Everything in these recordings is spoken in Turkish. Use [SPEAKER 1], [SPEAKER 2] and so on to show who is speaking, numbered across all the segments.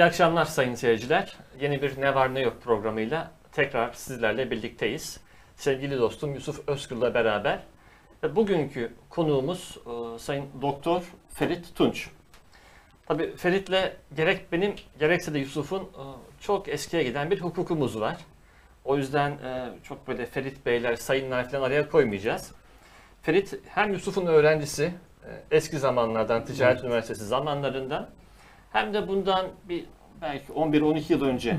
[SPEAKER 1] İyi akşamlar sayın seyirciler. Yeni bir Ne Var Ne Yok programıyla tekrar sizlerle birlikteyiz. Sevgili dostum Yusuf Özgür'le beraber. Bugünkü konuğumuz e, Sayın Doktor Ferit Tunç. Tabii Ferit'le gerek benim gerekse de Yusuf'un e, çok eskiye giden bir hukukumuz var. O yüzden e, çok böyle Ferit Beyler, Sayınlar falan araya koymayacağız. Ferit hem Yusuf'un öğrencisi eski zamanlardan, Ticaret Üniversitesi zamanlarından hem de bundan bir belki 11-12 yıl önce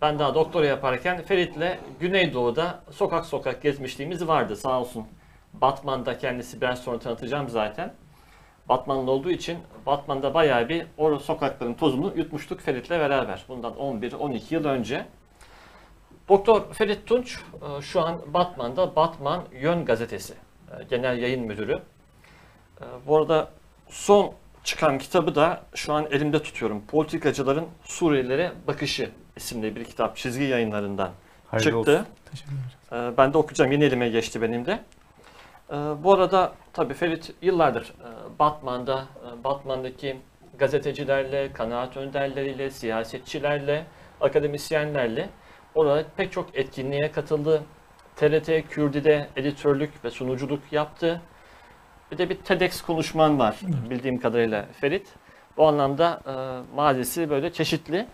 [SPEAKER 1] ben daha doktora yaparken Ferit'le Güneydoğu'da sokak sokak gezmişliğimiz vardı sağ olsun. Batman'da kendisi ben sonra tanıtacağım zaten. Batmanlı olduğu için Batman'da bayağı bir o sokakların tozunu yutmuştuk Ferit'le beraber. Bundan 11-12 yıl önce. Doktor Ferit Tunç e, şu an Batman'da Batman Yön Gazetesi e, genel yayın müdürü. E, Bu arada son çıkan kitabı da şu an elimde tutuyorum. Politikacıların Suriyelilere Bakışı isimli bir kitap çizgi yayınlarından
[SPEAKER 2] Hayırlı
[SPEAKER 1] çıktı.
[SPEAKER 2] olsun.
[SPEAKER 3] Teşekkürler.
[SPEAKER 1] Ee, Ben de okuyacağım. Yeni elime geçti benim de. Ee, Bu arada tabii Ferit yıllardır e, Batman'da, e, Batman'daki gazetecilerle, kanaat önderleriyle, siyasetçilerle, akademisyenlerle orada pek çok etkinliğe katıldı. TRT Kürdi'de editörlük ve sunuculuk yaptı. Bir de bir TEDx konuşman var bildiğim kadarıyla Ferit. Bu anlamda e, mazisi böyle çeşitli.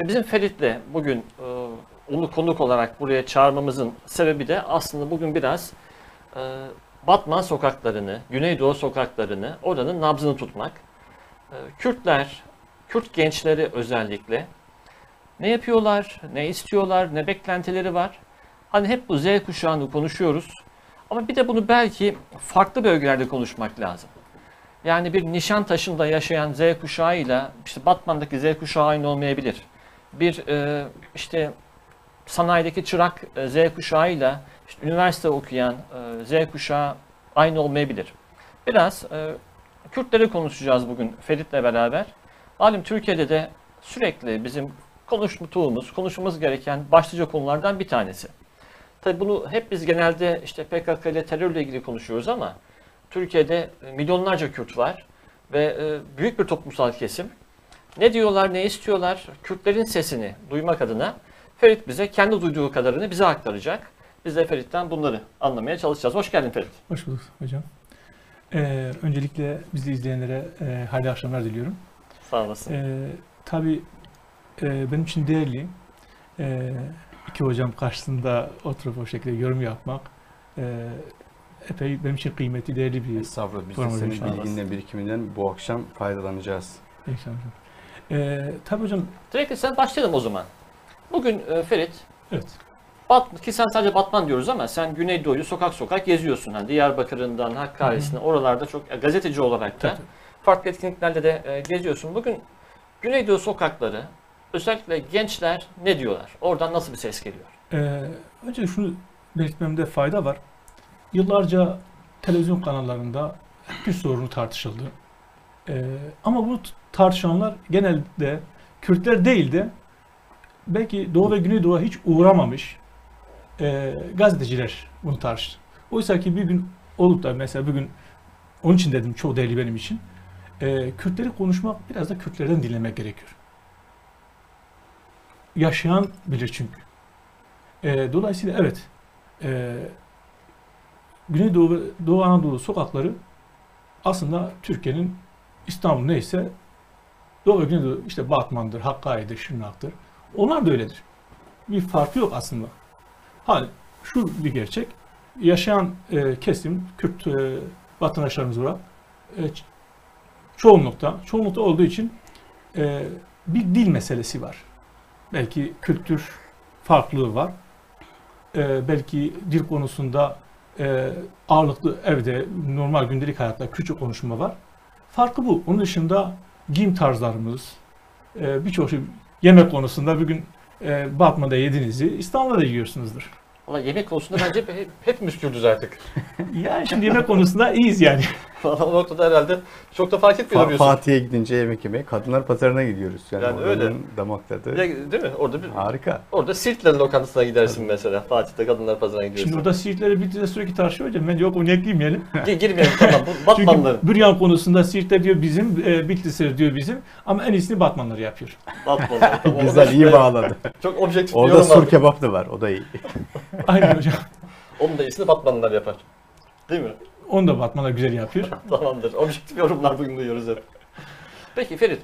[SPEAKER 1] Ve bizim Ferit'le bugün e, onu konuk olarak buraya çağırmamızın sebebi de aslında bugün biraz e, Batman sokaklarını, Güneydoğu sokaklarını, oranın nabzını tutmak. E, Kürtler, Kürt gençleri özellikle ne yapıyorlar, ne istiyorlar, ne beklentileri var. Hani hep bu Z kuşağını konuşuyoruz. Ama bir de bunu belki farklı bölgelerde konuşmak lazım. Yani bir Nişantaşı'nda yaşayan Z kuşağıyla işte Batman'daki Z kuşağı aynı olmayabilir. Bir e, işte sanayideki çırak e, Z kuşağıyla işte üniversite okuyan e, Z kuşağı aynı olmayabilir. Biraz e, Kürtleri konuşacağız bugün Ferit'le beraber. Malum Türkiye'de de sürekli bizim konuştuğumuz, konuşmamız gereken başlıca konulardan bir tanesi. Tabii bunu hep biz genelde işte PKK ile terörle ilgili konuşuyoruz ama Türkiye'de e, milyonlarca Kürt var ve e, büyük bir toplumsal kesim. Ne diyorlar, ne istiyorlar? Kürtlerin sesini duymak adına Ferit bize kendi duyduğu kadarını bize aktaracak. Biz de Ferit'ten bunları anlamaya çalışacağız. Hoş geldin Ferit.
[SPEAKER 3] Hoş bulduk hocam. Ee, öncelikle bizi izleyenlere e, hayırlı akşamlar diliyorum.
[SPEAKER 1] Sağ olasın.
[SPEAKER 3] Ee, tabii e, benim için değerli e, iki hocam karşısında oturup o şekilde yorum yapmak e, epey benim için kıymetli, değerli bir
[SPEAKER 2] Estağfurullah biz de senin
[SPEAKER 3] inşallah.
[SPEAKER 2] bilginden birikiminden bu akşam faydalanacağız.
[SPEAKER 3] hocam. Ee, tabii hocam,
[SPEAKER 1] Direkt sen başlayalım o zaman. Bugün e, Ferit,
[SPEAKER 3] evet.
[SPEAKER 1] Bat, ki sen sadece Batman diyoruz ama sen Güneydoğu'yu sokak sokak geziyorsun. Hani Diyarbakır'ından Hakkari'sine oralarda çok e, gazeteci olarak da
[SPEAKER 3] Tabii.
[SPEAKER 1] farklı etkinliklerde de e, geziyorsun. Bugün Güneydoğu sokakları özellikle gençler ne diyorlar? Oradan nasıl bir ses geliyor?
[SPEAKER 3] Ee, önce şunu belirtmemde fayda var. Yıllarca televizyon kanallarında Kürt sorunu tartışıldı. Ee, ama bu tartışanlar genelde Kürtler değil de belki Doğu ve Güneydoğu'ya hiç uğramamış e, gazeteciler bunu tartıştı. Oysa ki bir gün olup da mesela bugün onun için dedim çok değerli benim için. E, Kürtleri konuşmak biraz da Kürtlerden dinlemek gerekiyor. Yaşayan bilir çünkü. E, dolayısıyla evet, e, Güneydoğu ve Doğu Anadolu sokakları aslında Türkiye'nin İstanbul neyse Doğu ve Güneydoğu işte Batman'dır, Hakkari'dir, Şırnak'tır. Onlar da öyledir. Bir farkı yok aslında. Ha şu bir gerçek. Yaşayan e, kesim Kürt e, vatandaşlarımız olarak e, çoğunlukta, çoğunlukta olduğu için e, bir dil meselesi var. Belki kültür farklılığı var. E, belki dil konusunda e, ağırlıklı evde normal gündelik hayatta küçük konuşma var. Farkı bu. Onun dışında giyim tarzlarımız, e, birçok şey, yemek konusunda bugün e, Batman'da yediğinizi İstanbul'da da yiyorsunuzdur.
[SPEAKER 1] Valla yemek konusunda bence hep, hepimiz Kürdüz artık.
[SPEAKER 3] Yani şimdi yemek konusunda iyiyiz yani.
[SPEAKER 1] Valla o noktada herhalde çok da fark etmiyor
[SPEAKER 2] Fa-
[SPEAKER 1] diyorsun.
[SPEAKER 2] Fatih'e gidince yemek yemeye kadınlar pazarına gidiyoruz. Yani,
[SPEAKER 1] Yani öyle.
[SPEAKER 2] damak tadı
[SPEAKER 1] Ya, değil mi? Orada bir,
[SPEAKER 2] harika.
[SPEAKER 1] orada Sirtlerin lokantasına gidersin mesela. Fatih'te kadınlar pazarına gidiyorsun.
[SPEAKER 3] Şimdi orada Siirtleri bir de sürekli tartışıyor hocam. Ben yok onu eklemeyelim.
[SPEAKER 1] Gi- girmeyelim tamam. Bu Batmanların.
[SPEAKER 3] Çünkü Büryan konusunda Siirtler diyor bizim, e, Bitlisler diyor bizim. Ama en iyisini Batmanlar yapıyor.
[SPEAKER 1] Batmanlar. Tamam,
[SPEAKER 2] Güzel iyi bağladı.
[SPEAKER 1] Çok objektif bir
[SPEAKER 2] Orada sur kebap da var. O da iyi.
[SPEAKER 3] Aynen hocam.
[SPEAKER 1] Onun da iyisini Batmanlılar yapar. Değil mi?
[SPEAKER 3] Onu da Batmanlar güzel yapıyor.
[SPEAKER 1] Tamamdır. Objektif yorumlar bugün duyuyoruz hep. Peki Ferit.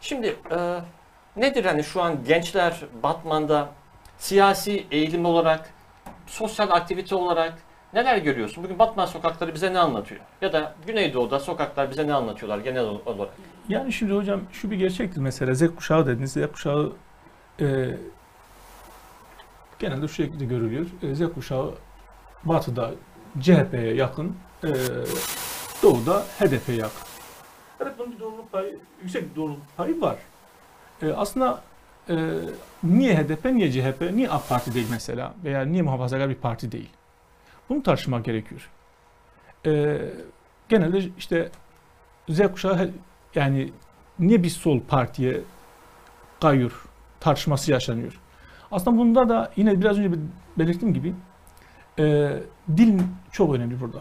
[SPEAKER 1] Şimdi e, nedir hani şu an gençler Batman'da siyasi eğilim olarak, sosyal aktivite olarak neler görüyorsun? Bugün Batman sokakları bize ne anlatıyor? Ya da Güneydoğu'da sokaklar bize ne anlatıyorlar genel olarak?
[SPEAKER 3] Yani şimdi hocam şu bir gerçektir mesela Z kuşağı dediniz. Z kuşağı e, genelde şu şekilde görülüyor. E, Z kuşağı batıda CHP'ye yakın, e, doğuda HDP'ye yakın. Evet bunun bir doğruluk payı, yüksek bir doğruluk payı var. E, aslında e, niye HDP, niye CHP, niye AK Parti değil mesela veya niye muhafazakar bir parti değil? Bunu tartışmak gerekiyor. E, genelde işte Z kuşağı yani niye bir sol partiye kayıyor tartışması yaşanıyor. Aslında bunda da yine biraz önce belirttiğim gibi e, dil çok önemli burada.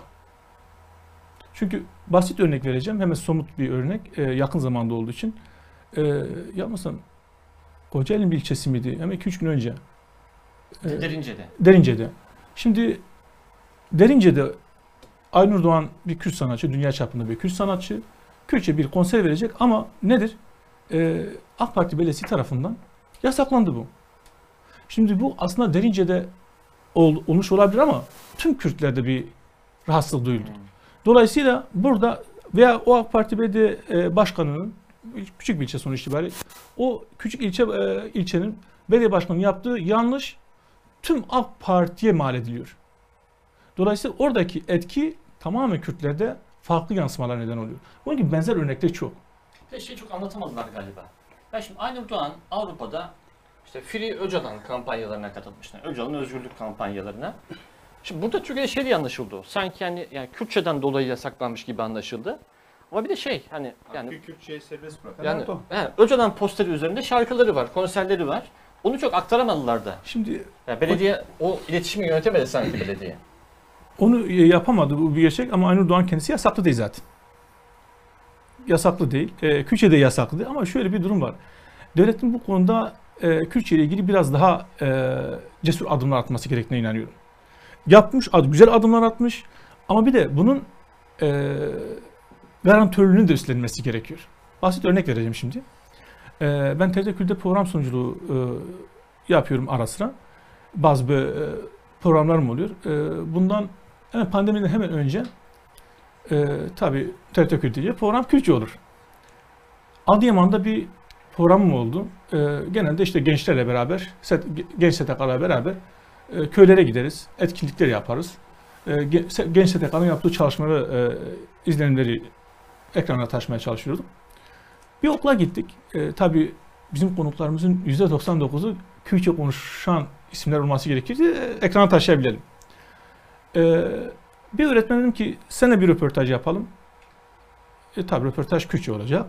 [SPEAKER 3] Çünkü basit örnek vereceğim. Hemen somut bir örnek. e, yakın zamanda olduğu için. E, yanılmıyorsam Kocaeli'nin bir ilçesi miydi? Hemen 2-3 gün önce. E,
[SPEAKER 1] Derince'de.
[SPEAKER 3] Derince'de. Şimdi Derince'de Aynur Doğan bir Kürt sanatçı, dünya çapında bir Kürt sanatçı. Kürtçe bir konser verecek ama nedir? Ee, AK Parti Belediyesi tarafından yasaklandı bu. Şimdi bu aslında Derince'de ol, olmuş olabilir ama tüm Kürtlerde bir rahatsızlık duyuldu. Dolayısıyla burada veya o AK Parti Belediye e, Başkanı'nın küçük bir ilçe sonuç itibariyle o küçük ilçe e, ilçenin belediye başkanının yaptığı yanlış tüm AK Parti'ye mal ediliyor. Dolayısıyla oradaki etki tamamen Kürtlerde farklı yansımalar neden oluyor. Bunun gibi benzer örnekler çok.
[SPEAKER 1] Bir şey çok anlatamadılar galiba. Ben şimdi Aynur Doğan Avrupa'da işte Free Öcalan kampanyalarına katılmışlar. Öcalan özgürlük kampanyalarına. Şimdi burada Türkiye'de şey diye anlaşıldı. Sanki yani, yani Kürtçeden dolayı yasaklanmış gibi anlaşıldı. Ama bir de şey hani yani
[SPEAKER 2] Kürtçeyi serbest bırakan
[SPEAKER 1] yani he, Öcalan posteri üzerinde şarkıları var, konserleri var. Onu çok aktaramadılar da.
[SPEAKER 3] Şimdi
[SPEAKER 1] Yani belediye o iletişimi yönetemedi sanki belediye.
[SPEAKER 3] onu yapamadı bu bir gerçek ama Aynur Doğan kendisi yasaklı değil zaten. Yasaklı değil. E, Kürtçe de yasaklı değil ama şöyle bir durum var. Devletin bu konuda e, Kürtçe ile ilgili biraz daha e, cesur adımlar atması gerektiğine inanıyorum. Yapmış, güzel adımlar atmış ama bir de bunun e, garantörlüğünün de üstlenmesi gerekiyor. Basit örnek vereceğim şimdi. E, ben TRT Kültür'de program sunuculuğu e, yapıyorum ara sıra. Bazı e, programlarım oluyor. E, bundan hemen pandemiden hemen önce e, tabii TRT Kültür'de program Kürtçe olur. Adıyaman'da bir programım oldu. E, genelde işte gençlerle beraber, set, genç STK'larla beraber e, köylere gideriz, etkinlikler yaparız. E, gen- genç STK'nın yaptığı çalışmaları, e, izlenimleri ekrana taşımaya çalışıyordum. Bir okula gittik. E, tabii bizim konuklarımızın %99'u Kürtçe konuşan isimler olması gerekir ki e, ekrana taşıyabilelim. E, bir öğretmen dedim ki seninle bir röportaj yapalım. E tabi röportaj Kürtçe olacak.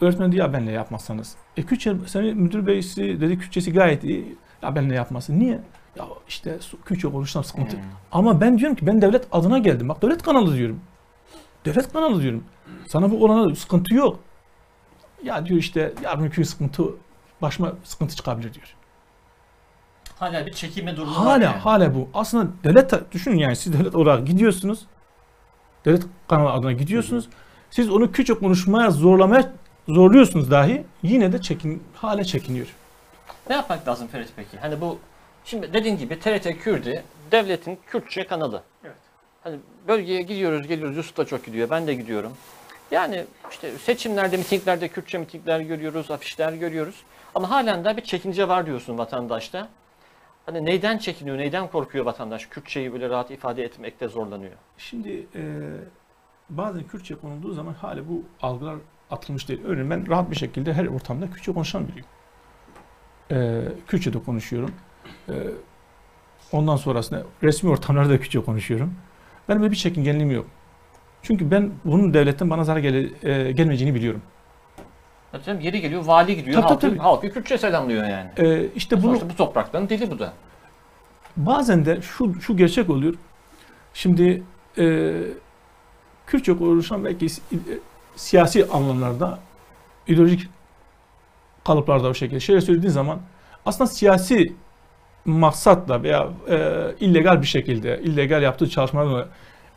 [SPEAKER 3] Öğretmen dedi ya benle yapmazsanız. E Kürtçe, seni müdür beysi dedi Kürtçesi gayet iyi. Ya benle yapmasın. Niye? Ya işte Kürtçe konuşsam sıkıntı. Ama ben diyorum ki ben devlet adına geldim. Bak devlet kanalı diyorum. Devlet kanalı diyorum. Sana bu olana sıkıntı yok. Ya diyor işte yarın bir sıkıntı başıma sıkıntı çıkabilir diyor.
[SPEAKER 1] Hala bir çekinme durumu var
[SPEAKER 3] Hala
[SPEAKER 1] yani.
[SPEAKER 3] hala bu. Aslında devlet düşünün yani siz devlet olarak gidiyorsunuz. Devlet kanalı adına gidiyorsunuz. Siz onu Kürtçe konuşmaya zorlamaya zorluyorsunuz dahi yine de çekin hala çekiniyor.
[SPEAKER 1] Ne yapmak lazım Ferit peki? Hani bu şimdi dediğin gibi TRT Kürdi devletin Kürtçe kanalı.
[SPEAKER 3] Evet.
[SPEAKER 1] Hani bölgeye gidiyoruz, geliyoruz. Yusuf da çok gidiyor. Ben de gidiyorum. Yani işte seçimlerde, mitinglerde Kürtçe mitingler görüyoruz, afişler görüyoruz. Ama halen de bir çekince var diyorsun vatandaşta. Hani neyden çekiniyor, neyden korkuyor vatandaş? Kürtçeyi böyle rahat ifade etmekte zorlanıyor.
[SPEAKER 3] Şimdi e, bazen Kürtçe konulduğu zaman hala bu algılar atılmış değil. Örneğin ben rahat bir şekilde her ortamda Kürtçe konuşan biriyim. E, Kürtçe de konuşuyorum. E, ondan sonrasında resmi ortamlarda Kürtçe konuşuyorum. Benim böyle bir çekingenliğim yok. Çünkü ben bunun devletten bana zarar gele, e, gelmeyeceğini biliyorum.
[SPEAKER 1] Zaten yeri geliyor vali gidiyor
[SPEAKER 3] Tabii,
[SPEAKER 1] halkı,
[SPEAKER 3] tabii.
[SPEAKER 1] halkı Kürtçe selamlıyor yani.
[SPEAKER 3] E, işte bunu
[SPEAKER 1] bu toprakların dili bu da.
[SPEAKER 3] bazen de şu şu gerçek oluyor. Şimdi e, Kürtçe konuşan belki siyasi anlamlarda ideolojik kalıplarda o şekilde şeyler söylediğin zaman aslında siyasi maksatla veya e, illegal bir şekilde illegal yaptığı çalışmalarla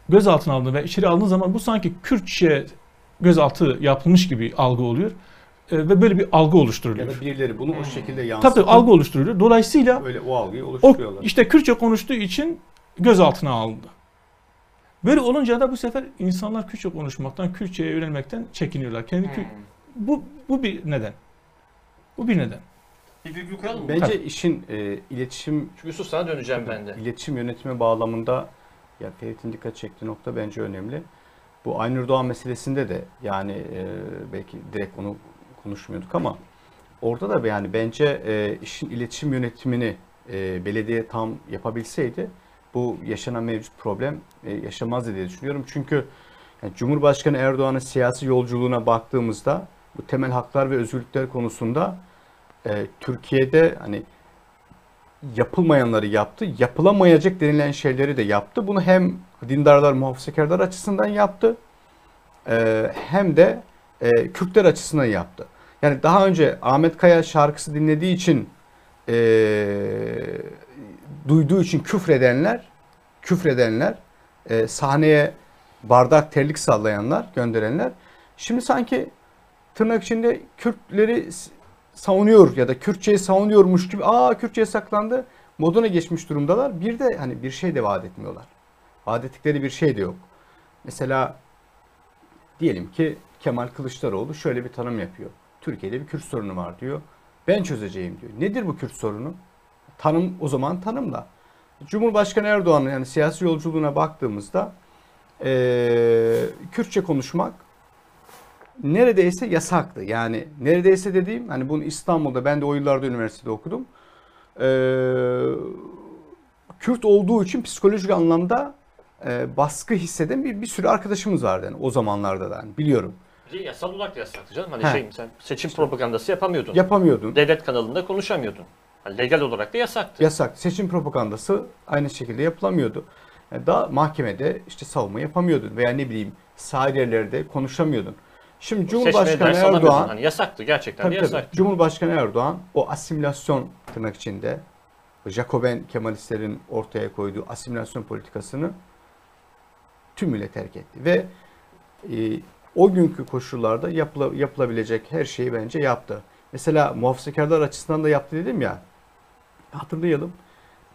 [SPEAKER 3] gözaltına alındığı ve içeri alındığı zaman bu sanki Kürtçe gözaltı yapılmış gibi algı oluyor. E, ve böyle bir algı
[SPEAKER 2] Ya
[SPEAKER 3] oluşturuluyor.
[SPEAKER 2] da birileri bunu o şekilde
[SPEAKER 3] Hmm. Tabii tabii algı oluşturuluyor. Dolayısıyla
[SPEAKER 2] öyle o algıyı
[SPEAKER 3] o
[SPEAKER 2] oluşturuyorlar.
[SPEAKER 3] işte Kürtçe konuştuğu için gözaltına alındı. Böyle olunca da bu sefer insanlar Kürtçe konuşmaktan, Kürtçe'ye yönelmekten çekiniyorlar. Kendi Kü- bu bu bir neden. Bu bir neden.
[SPEAKER 1] Bir virgül koyalım mı?
[SPEAKER 2] Bence işin e, iletişim
[SPEAKER 1] Çünkü Yusuf sana döneceğim ben de.
[SPEAKER 2] iletişim yönetimi bağlamında ya Ferit'in dikkat çektiği nokta bence önemli. Bu Aynur Doğan meselesinde de yani e, belki direkt onu konuşmuyorduk ama orada da yani bence e, işin iletişim yönetimini e, belediye tam yapabilseydi bu yaşanan mevcut problem e, yaşamazdı diye düşünüyorum. Çünkü Cumhurbaşkanı Erdoğan'ın siyasi yolculuğuna baktığımızda bu temel haklar ve özgürlükler konusunda e, Türkiye'de hani yapılmayanları yaptı, yapılamayacak denilen şeyleri de yaptı. Bunu hem dindarlar, muhafazakarlar açısından yaptı, e, hem de e, Kürtler açısından yaptı. Yani daha önce Ahmet Kaya şarkısı dinlediği için, duyduğu için küfredenler, küfredenler, e, sahneye bardak terlik sallayanlar, gönderenler, şimdi sanki tırnak içinde Kürtleri savunuyor ya da Kürtçeyi savunuyormuş gibi aa Kürtçe yasaklandı moduna geçmiş durumdalar. Bir de hani bir şey de vaat etmiyorlar. Vaat ettikleri bir şey de yok. Mesela diyelim ki Kemal Kılıçdaroğlu şöyle bir tanım yapıyor. Türkiye'de bir Kürt sorunu var diyor. Ben çözeceğim diyor. Nedir bu Kürt sorunu? Tanım o zaman tanımla. Cumhurbaşkanı Erdoğan'ın yani siyasi yolculuğuna baktığımızda eee Kürtçe konuşmak neredeyse yasaktı. Yani neredeyse dediğim hani bunu İstanbul'da ben de o yıllarda üniversitede okudum. Ee, Kürt olduğu için psikolojik anlamda e, baskı hisseden bir, bir sürü arkadaşımız vardı yani o zamanlarda da yani biliyorum.
[SPEAKER 1] Bir Yasal olarak da yasaktı canım. Hani
[SPEAKER 2] He.
[SPEAKER 1] şey sen seçim propagandası yapamıyordun.
[SPEAKER 2] Yapamıyordun.
[SPEAKER 1] Devlet kanalında konuşamıyordun. Hani legal olarak da yasaktı.
[SPEAKER 2] Yasak. Seçim propagandası aynı şekilde yapılamıyordu. Yani daha mahkemede işte savunma yapamıyordun veya ne bileyim sahil yerlerde konuşamıyordun. Şimdi Cumhurbaşkanı. Erdoğan
[SPEAKER 1] Hani yasaktı gerçekten
[SPEAKER 2] Tabii
[SPEAKER 1] de
[SPEAKER 2] tabii.
[SPEAKER 1] yasaktı.
[SPEAKER 2] Cumhurbaşkanı Erdoğan o asimilasyon tırnak içinde Jacoben Kemalistlerin ortaya koyduğu asimilasyon politikasını tümüyle terk etti. Ve e, o günkü koşullarda yapıla- yapılabilecek her şeyi bence yaptı. Mesela muhafazakarlar açısından da yaptı dedim ya. Hatırlayalım.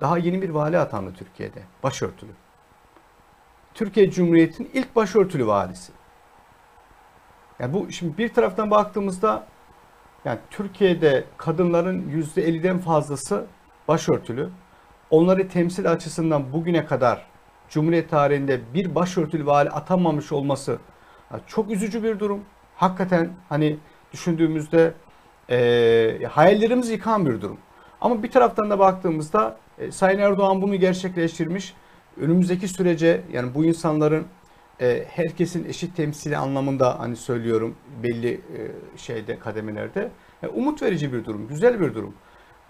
[SPEAKER 2] Daha yeni bir vali atandı Türkiye'de. Başörtülü. Türkiye Cumhuriyeti'nin ilk başörtülü valisi. Yani bu şimdi bir taraftan baktığımızda yani Türkiye'de kadınların %50'den fazlası başörtülü. Onları temsil açısından bugüne kadar Cumhuriyet tarihinde bir başörtülü vali atanmamış olması çok üzücü bir durum. Hakikaten hani düşündüğümüzde eee hayallerimiz yıkan bir durum. Ama bir taraftan da baktığımızda e, Sayın Erdoğan bunu gerçekleştirmiş. Önümüzdeki sürece yani bu insanların e, herkesin eşit temsili anlamında hani söylüyorum belli e, şeyde kademelerde e, umut verici bir durum, güzel bir durum.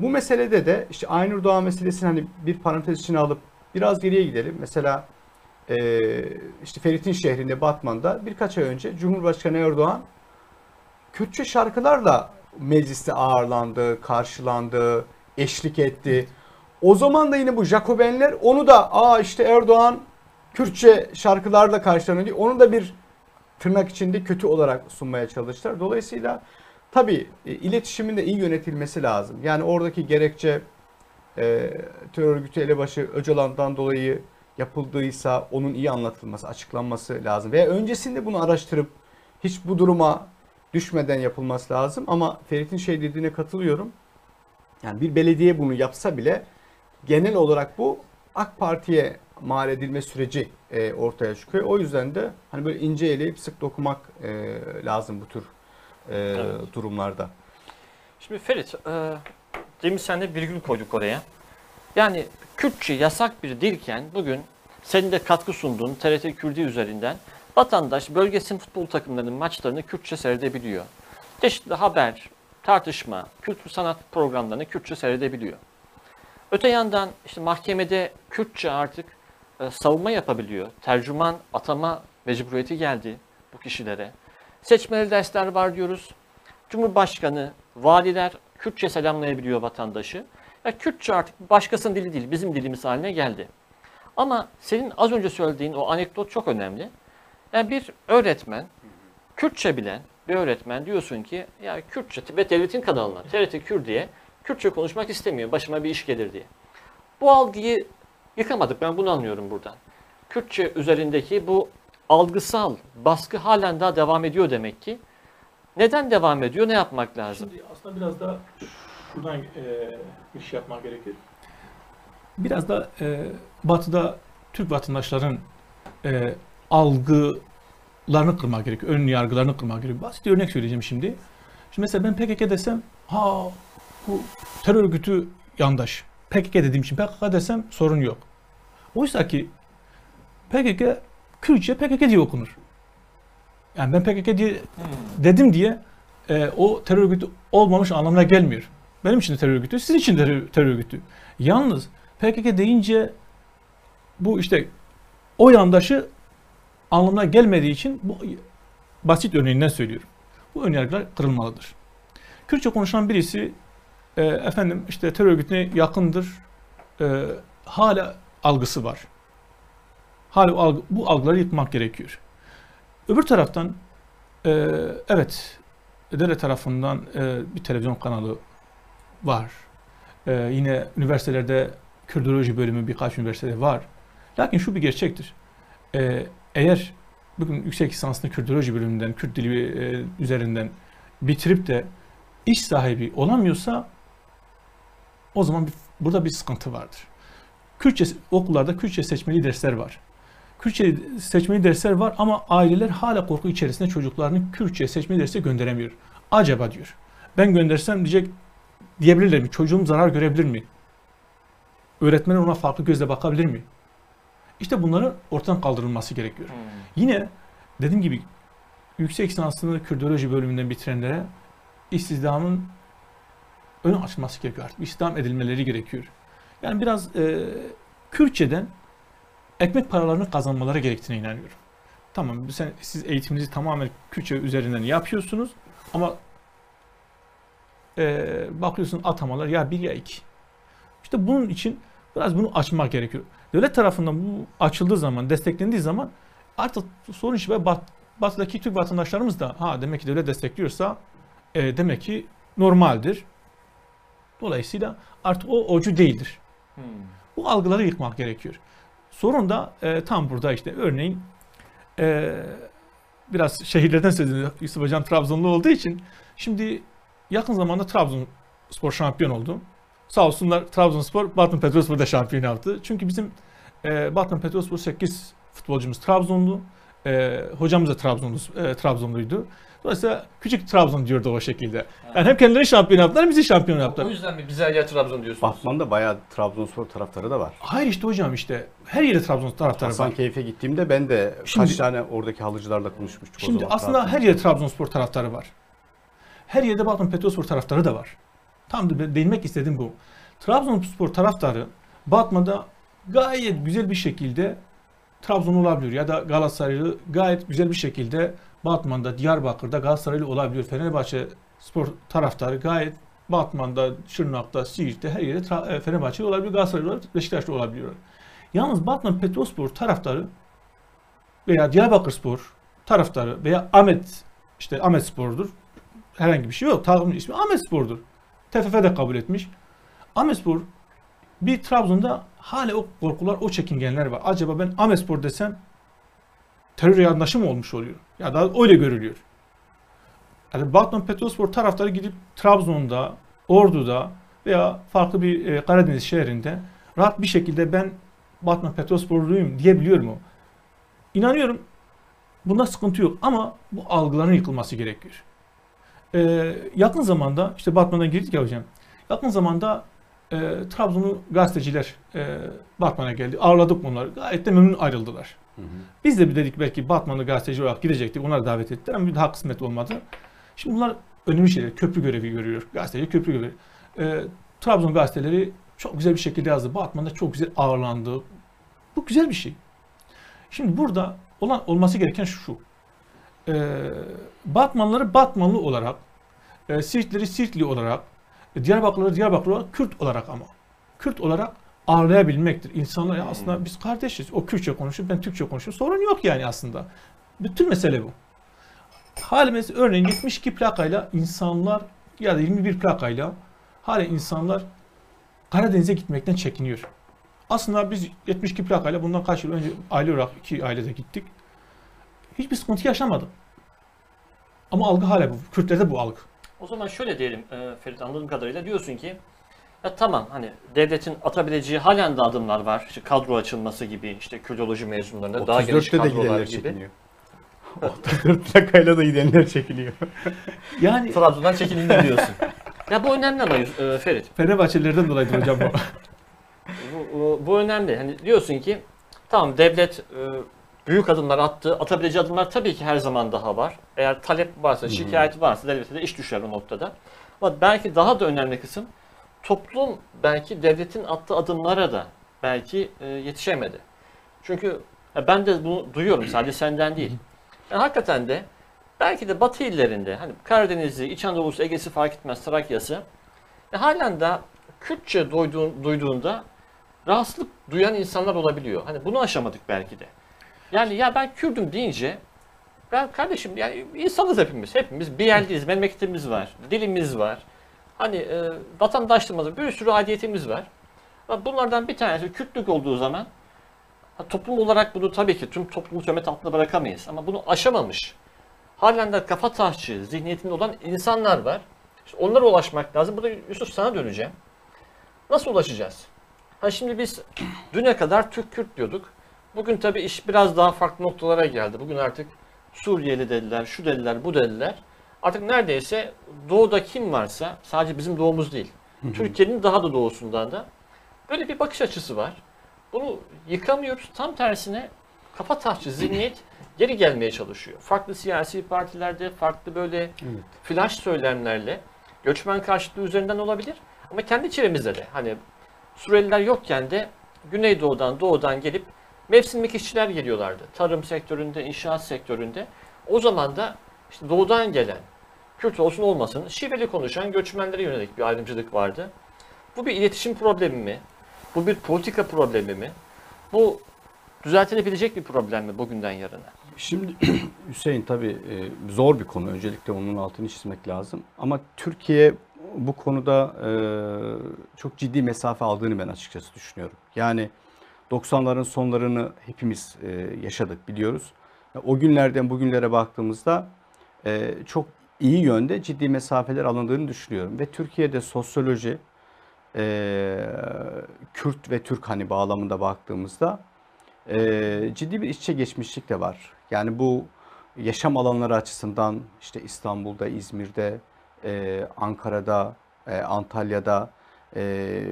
[SPEAKER 2] Bu meselede de işte Aynur Doğan meselesini hani bir parantez içine alıp biraz geriye gidelim. Mesela e, işte Ferit'in şehrinde Batman'da birkaç ay önce Cumhurbaşkanı Erdoğan Kürtçe şarkılarla mecliste ağırlandı, karşılandı, eşlik etti. O zaman da yine bu Jacobenler onu da aa işte Erdoğan Kürtçe şarkılarla karşılanıyor diye onu da bir tırnak içinde kötü olarak sunmaya çalıştılar. Dolayısıyla tabii e, iletişimin de iyi yönetilmesi lazım. Yani oradaki gerekçe e, terör örgütü elebaşı Öcalan'dan dolayı yapıldıysa onun iyi anlatılması, açıklanması lazım. Veya öncesinde bunu araştırıp hiç bu duruma düşmeden yapılması lazım. Ama Ferit'in şey dediğine katılıyorum. Yani bir belediye bunu yapsa bile genel olarak bu AK Parti'ye mal edilme süreci e, ortaya çıkıyor. O yüzden de hani böyle ince eleyip sık dokumak e, lazım bu tür e,
[SPEAKER 1] Evet.
[SPEAKER 2] durumlarda.
[SPEAKER 1] Şimdi Ferit, e, demin senle virgül koyduk oraya. Yani Kürtçe yasak bir dilken bugün senin de katkı sunduğun TRT Kürdi üzerinden vatandaş bölgesinin futbol takımlarının maçlarını Kürtçe seyredebiliyor. Çeşitli haber, tartışma, kültür sanat programlarını Kürtçe seyredebiliyor. Öte yandan işte mahkemede Kürtçe artık e, savunma yapabiliyor. Tercüman atama mecburiyeti geldi bu kişilere. Seçmeli dersler var diyoruz. Cumhurbaşkanı, valiler Kürtçe selamlayabiliyor vatandaşı. Ya Kürtçe artık başkasının dili değil, bizim dilimiz haline geldi. Ama senin az önce söylediğin o anekdot çok önemli. Yani bir öğretmen, Kürtçe bilen bir öğretmen diyorsun ki ya Kürtçe ve devletin kanalına TRT Kürt diye Kürtçe konuşmak istemiyor başıma bir iş gelir diye. Bu algıyı yıkamadık ben bunu anlıyorum buradan. Kürtçe üzerindeki bu algısal baskı halen daha devam ediyor demek ki. Neden devam ediyor? Ne yapmak lazım?
[SPEAKER 3] Şimdi aslında biraz da şuradan e, bir şey yapmak gerekir. Biraz da e, Batı'da Türk vatandaşların e, algılarını kırmak gerekiyor. Ön yargılarını kırmak gerekiyor. Basit bir örnek söyleyeceğim şimdi. Şimdi mesela ben PKK desem, ha bu terör örgütü yandaş. PKK dediğim için PKK desem sorun yok. Oysa ki PKK Kürtçe PKK diye okunur. Yani ben PKK diye dedim diye e, o terör örgütü olmamış anlamına gelmiyor. Benim için de terör örgütü, sizin için de terör, terör örgütü. Yalnız PKK deyince bu işte o yandaşı anlamına gelmediği için bu basit örneğinden söylüyorum. Bu önyargılar kırılmalıdır. Kürtçe konuşan birisi e, efendim işte terör örgütüne yakındır. E, hala algısı var. Hala algı, bu algıları yıkmak gerekiyor. Öbür taraftan e, evet devlet tarafından e, bir televizyon kanalı var. E, yine üniversitelerde Kürdoloji bölümü birkaç üniversitede var. Lakin şu bir gerçektir. E, eğer bugün yüksek lisansını Kürdoloji bölümünden, Kürt dili e, üzerinden bitirip de iş sahibi olamıyorsa o zaman bir, burada bir sıkıntı vardır. Kürtçe okullarda Kürtçe seçmeli dersler var. Kürtçe seçmeli dersler var ama aileler hala korku içerisinde çocuklarını Kürtçe seçmeli derse gönderemiyor. Acaba diyor. Ben göndersem diyecek diyebilirler mi? Çocuğum zarar görebilir mi? Öğretmen ona farklı gözle bakabilir mi? İşte bunların ortadan kaldırılması gerekiyor.
[SPEAKER 1] Hmm.
[SPEAKER 3] Yine dediğim gibi yüksek lisansını Kürdoloji bölümünden bitirenlere istihdamın önü açılması gerekiyor artık. İstihdam edilmeleri gerekiyor. Yani biraz e, Kürtçeden ekmek paralarını kazanmaları gerektiğine inanıyorum. Tamam sen, siz eğitiminizi tamamen Kürtçe üzerinden yapıyorsunuz ama e, bakıyorsun atamalar ya bir ya iki. İşte bunun için biraz bunu açmak gerekiyor. Devlet tarafından bu açıldığı zaman, desteklendiği zaman artık sorun işi ve bat, batıdaki Türk vatandaşlarımız da ha demek ki devlet destekliyorsa e, demek ki normaldir. Dolayısıyla artık o ocu değildir.
[SPEAKER 1] Hmm.
[SPEAKER 3] Bu algıları yıkmak gerekiyor. Sorun da e, tam burada işte örneğin e, biraz şehirlerden söz ediyor. Yusuf Hocam Trabzonlu olduğu için şimdi yakın zamanda Trabzonspor şampiyon oldu. Sağ olsunlar Trabzonspor Batman Petrospor'da şampiyon yaptı. Çünkü bizim e, Batman Petrospor 8 futbolcumuz Trabzonlu. E, hocamız da Trabzonlu, e, Trabzonluydu. Dolayısıyla küçük Trabzon diyordu o şekilde. Yani hem kendileri şampiyon yaptılar hem bizi şampiyon
[SPEAKER 1] O
[SPEAKER 3] yaptılar.
[SPEAKER 1] yüzden mi bize ya Trabzon diyorsunuz?
[SPEAKER 2] Batman'da bayağı Trabzonspor taraftarı da var.
[SPEAKER 3] Hayır işte hocam işte her yere Trabzon taraftarı var.
[SPEAKER 2] Hasankeyf'e gittiğimde ben de
[SPEAKER 3] Şimdi-
[SPEAKER 2] kaç tane oradaki halıcılarla konuşmuştuk o
[SPEAKER 3] Şimdi
[SPEAKER 2] zaman.
[SPEAKER 3] aslında
[SPEAKER 2] Trabzon.
[SPEAKER 3] her yerde Trabzonspor taraftarı var. Her yerde Batman Petrospor taraftarı da var. Tam da değinmek istediğim bu. Trabzonspor taraftarı Batman'da gayet güzel bir şekilde Trabzon olabiliyor ya da Galatasaraylı gayet güzel bir şekilde Batman'da, Diyarbakır'da Galatasaraylı olabiliyor. Fenerbahçe spor taraftarı gayet Batman'da, Şırnak'ta, Siirt'te her yerde e, Fenerbahçeli olabiliyor, Galatasaraylı olabiliyor, Beşiktaşlı olabiliyor. Yalnız Batman Petrospor taraftarı veya Diyarbakırspor taraftarı veya Ahmet işte Ahmet Spor'dur. Herhangi bir şey yok. Takımın ismi Ahmet Spor'dur. TFF de kabul etmiş. Ahmet Spor bir Trabzon'da hala o korkular, o çekingenler var. Acaba ben Ahmet Spor desem terör yandaşı mı olmuş oluyor? Ya da öyle görülüyor. Yani Batman Petrospor taraftarı gidip Trabzon'da, Ordu'da veya farklı bir e, Karadeniz şehrinde rahat bir şekilde ben Batman Petrosporluyum diyebiliyor mu? İnanıyorum bunda sıkıntı yok ama bu algıların yıkılması gerekiyor. Ee, yakın zamanda işte Batman'dan girdik ya hocam. Yakın zamanda e, Trabzonlu gazeteciler e, Batman'a geldi. Ağırladık onları. Gayet de memnun ayrıldılar. Biz de bir dedik belki Batmanlı gazeteci olarak gidecektik. Onları davet ettiler ama bir daha kısmet olmadı. Şimdi bunlar önemli şeyler. Köprü görevi görüyor. Gazeteci köprü görevi. E, Trabzon gazeteleri çok güzel bir şekilde yazdı. Batman'da çok güzel ağırlandı. Bu güzel bir şey. Şimdi burada olan olması gereken şu. E, Batmanlıları Batmanlı olarak, e, Siirtleri Siirtli olarak, e, Diyarbakırları Diyarbakırlı olarak, Kürt olarak ama. Kürt olarak ağırlayabilmektir. İnsanlar ya aslında biz kardeşiz. O Kürtçe konuşuyor, ben Türkçe konuşuyorum. Sorun yok yani aslında. Bütün mesele bu. Halimiz örneğin 72 plakayla insanlar ya da 21 plakayla hala insanlar Karadeniz'e gitmekten çekiniyor. Aslında biz 72 plakayla bundan kaç yıl önce aile olarak iki ailede gittik. Hiçbir sıkıntı yaşamadık. Ama algı hala bu. Kürtlerde bu algı.
[SPEAKER 1] O zaman şöyle diyelim e, Ferit anladığım kadarıyla diyorsun ki ya tamam hani devletin atabileceği halen de adımlar var. İşte kadro açılması gibi işte kültüroloji mezunlarında daha geniş
[SPEAKER 2] 34'te de
[SPEAKER 1] kadrolar
[SPEAKER 2] gidenler
[SPEAKER 1] gibi.
[SPEAKER 2] çekiniyor. 34 plakayla da gidenler çekiliyor.
[SPEAKER 3] Yani
[SPEAKER 1] Trabzon'dan çekilindi diyorsun. ya bu önemli ama e, Ferit.
[SPEAKER 3] Fenerbahçelilerden dolayıdır hocam bu.
[SPEAKER 1] Bu, bu, bu önemli. Hani diyorsun ki tamam devlet e, büyük adımlar attı. Atabileceği adımlar tabii ki her zaman daha var. Eğer talep varsa, şikayet varsa devlete de iş düşer o noktada. Ama belki daha da önemli kısım toplum belki devletin attığı adımlara da belki e, yetişemedi. Çünkü ya ben de bunu duyuyorum sadece senden değil. Yani hakikaten de belki de Batı illerinde hani Karadeniz'i, İç Anadolu'su, Ege'si fark etmez Trakya'sı e, halen de Kürtçe duyduğun, duyduğunda rahatsızlık duyan insanlar olabiliyor. Hani bunu aşamadık belki de. Yani ya ben Kürdüm deyince ben kardeşim yani insanız hepimiz. Hepimiz bir yerdeyiz. Memleketimiz var. Dilimiz var. Hani e, vatandaşlığımız bir sürü aidiyetimiz var. Bunlardan bir tanesi Kürtlük olduğu zaman toplum olarak bunu tabii ki tüm toplumu tömet altında bırakamayız. Ama bunu aşamamış. Halen de kafa taşçı, zihniyetinde olan insanlar var. İşte onlara ulaşmak lazım. Burada Yusuf sana döneceğim. Nasıl ulaşacağız? Ha şimdi biz düne kadar Türk-Kürt diyorduk. Bugün tabii iş biraz daha farklı noktalara geldi. Bugün artık Suriyeli dediler, şu dediler, bu dediler. Artık neredeyse doğuda kim varsa, sadece bizim doğumuz değil, Türkiye'nin daha da doğusundan da böyle bir bakış açısı var. Bunu yıkamıyoruz. Tam tersine kafa taşçı zihniyet geri gelmeye çalışıyor. Farklı siyasi partilerde, farklı böyle
[SPEAKER 2] Evet.
[SPEAKER 1] flash söylemlerle göçmen karşıtlığı üzerinden olabilir. Ama kendi çevremizde de hani Suriyeliler yokken de Güneydoğu'dan, Doğu'dan gelip mevsimlik işçiler geliyorlardı. Tarım sektöründe, inşaat sektöründe. O zaman da işte Doğu'dan gelen, Kürt olsun olmasın, şiveli konuşan göçmenlere yönelik bir ayrımcılık vardı. Bu bir iletişim problemi mi? Bu bir politika problemi mi? Bu düzeltilebilecek bir problem mi bugünden yarına?
[SPEAKER 2] Şimdi Hüseyin tabii e, zor bir konu. Öncelikle onun altını çizmek lazım. Ama Türkiye bu konuda e, çok ciddi mesafe aldığını ben açıkçası düşünüyorum. Yani 90'ların sonlarını hepimiz e, yaşadık biliyoruz. O günlerden bugünlere baktığımızda e, çok iyi yönde ciddi mesafeler alındığını düşünüyorum. Ve Türkiye'de sosyoloji, e, Kürt ve Türk hani bağlamında baktığımızda e, ciddi bir iç içe geçmişlik de var. Yani bu yaşam alanları açısından işte İstanbul'da, İzmir'de, e, Ankara'da, e, Antalya'da e,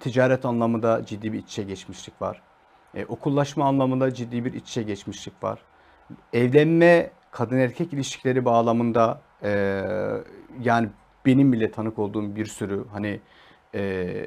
[SPEAKER 2] ticaret anlamında ciddi bir iç içe geçmişlik var. E, okullaşma anlamında ciddi bir iç içe geçmişlik var. Evlenme, kadın erkek ilişkileri bağlamında e, yani benim bile tanık olduğum bir sürü hani e,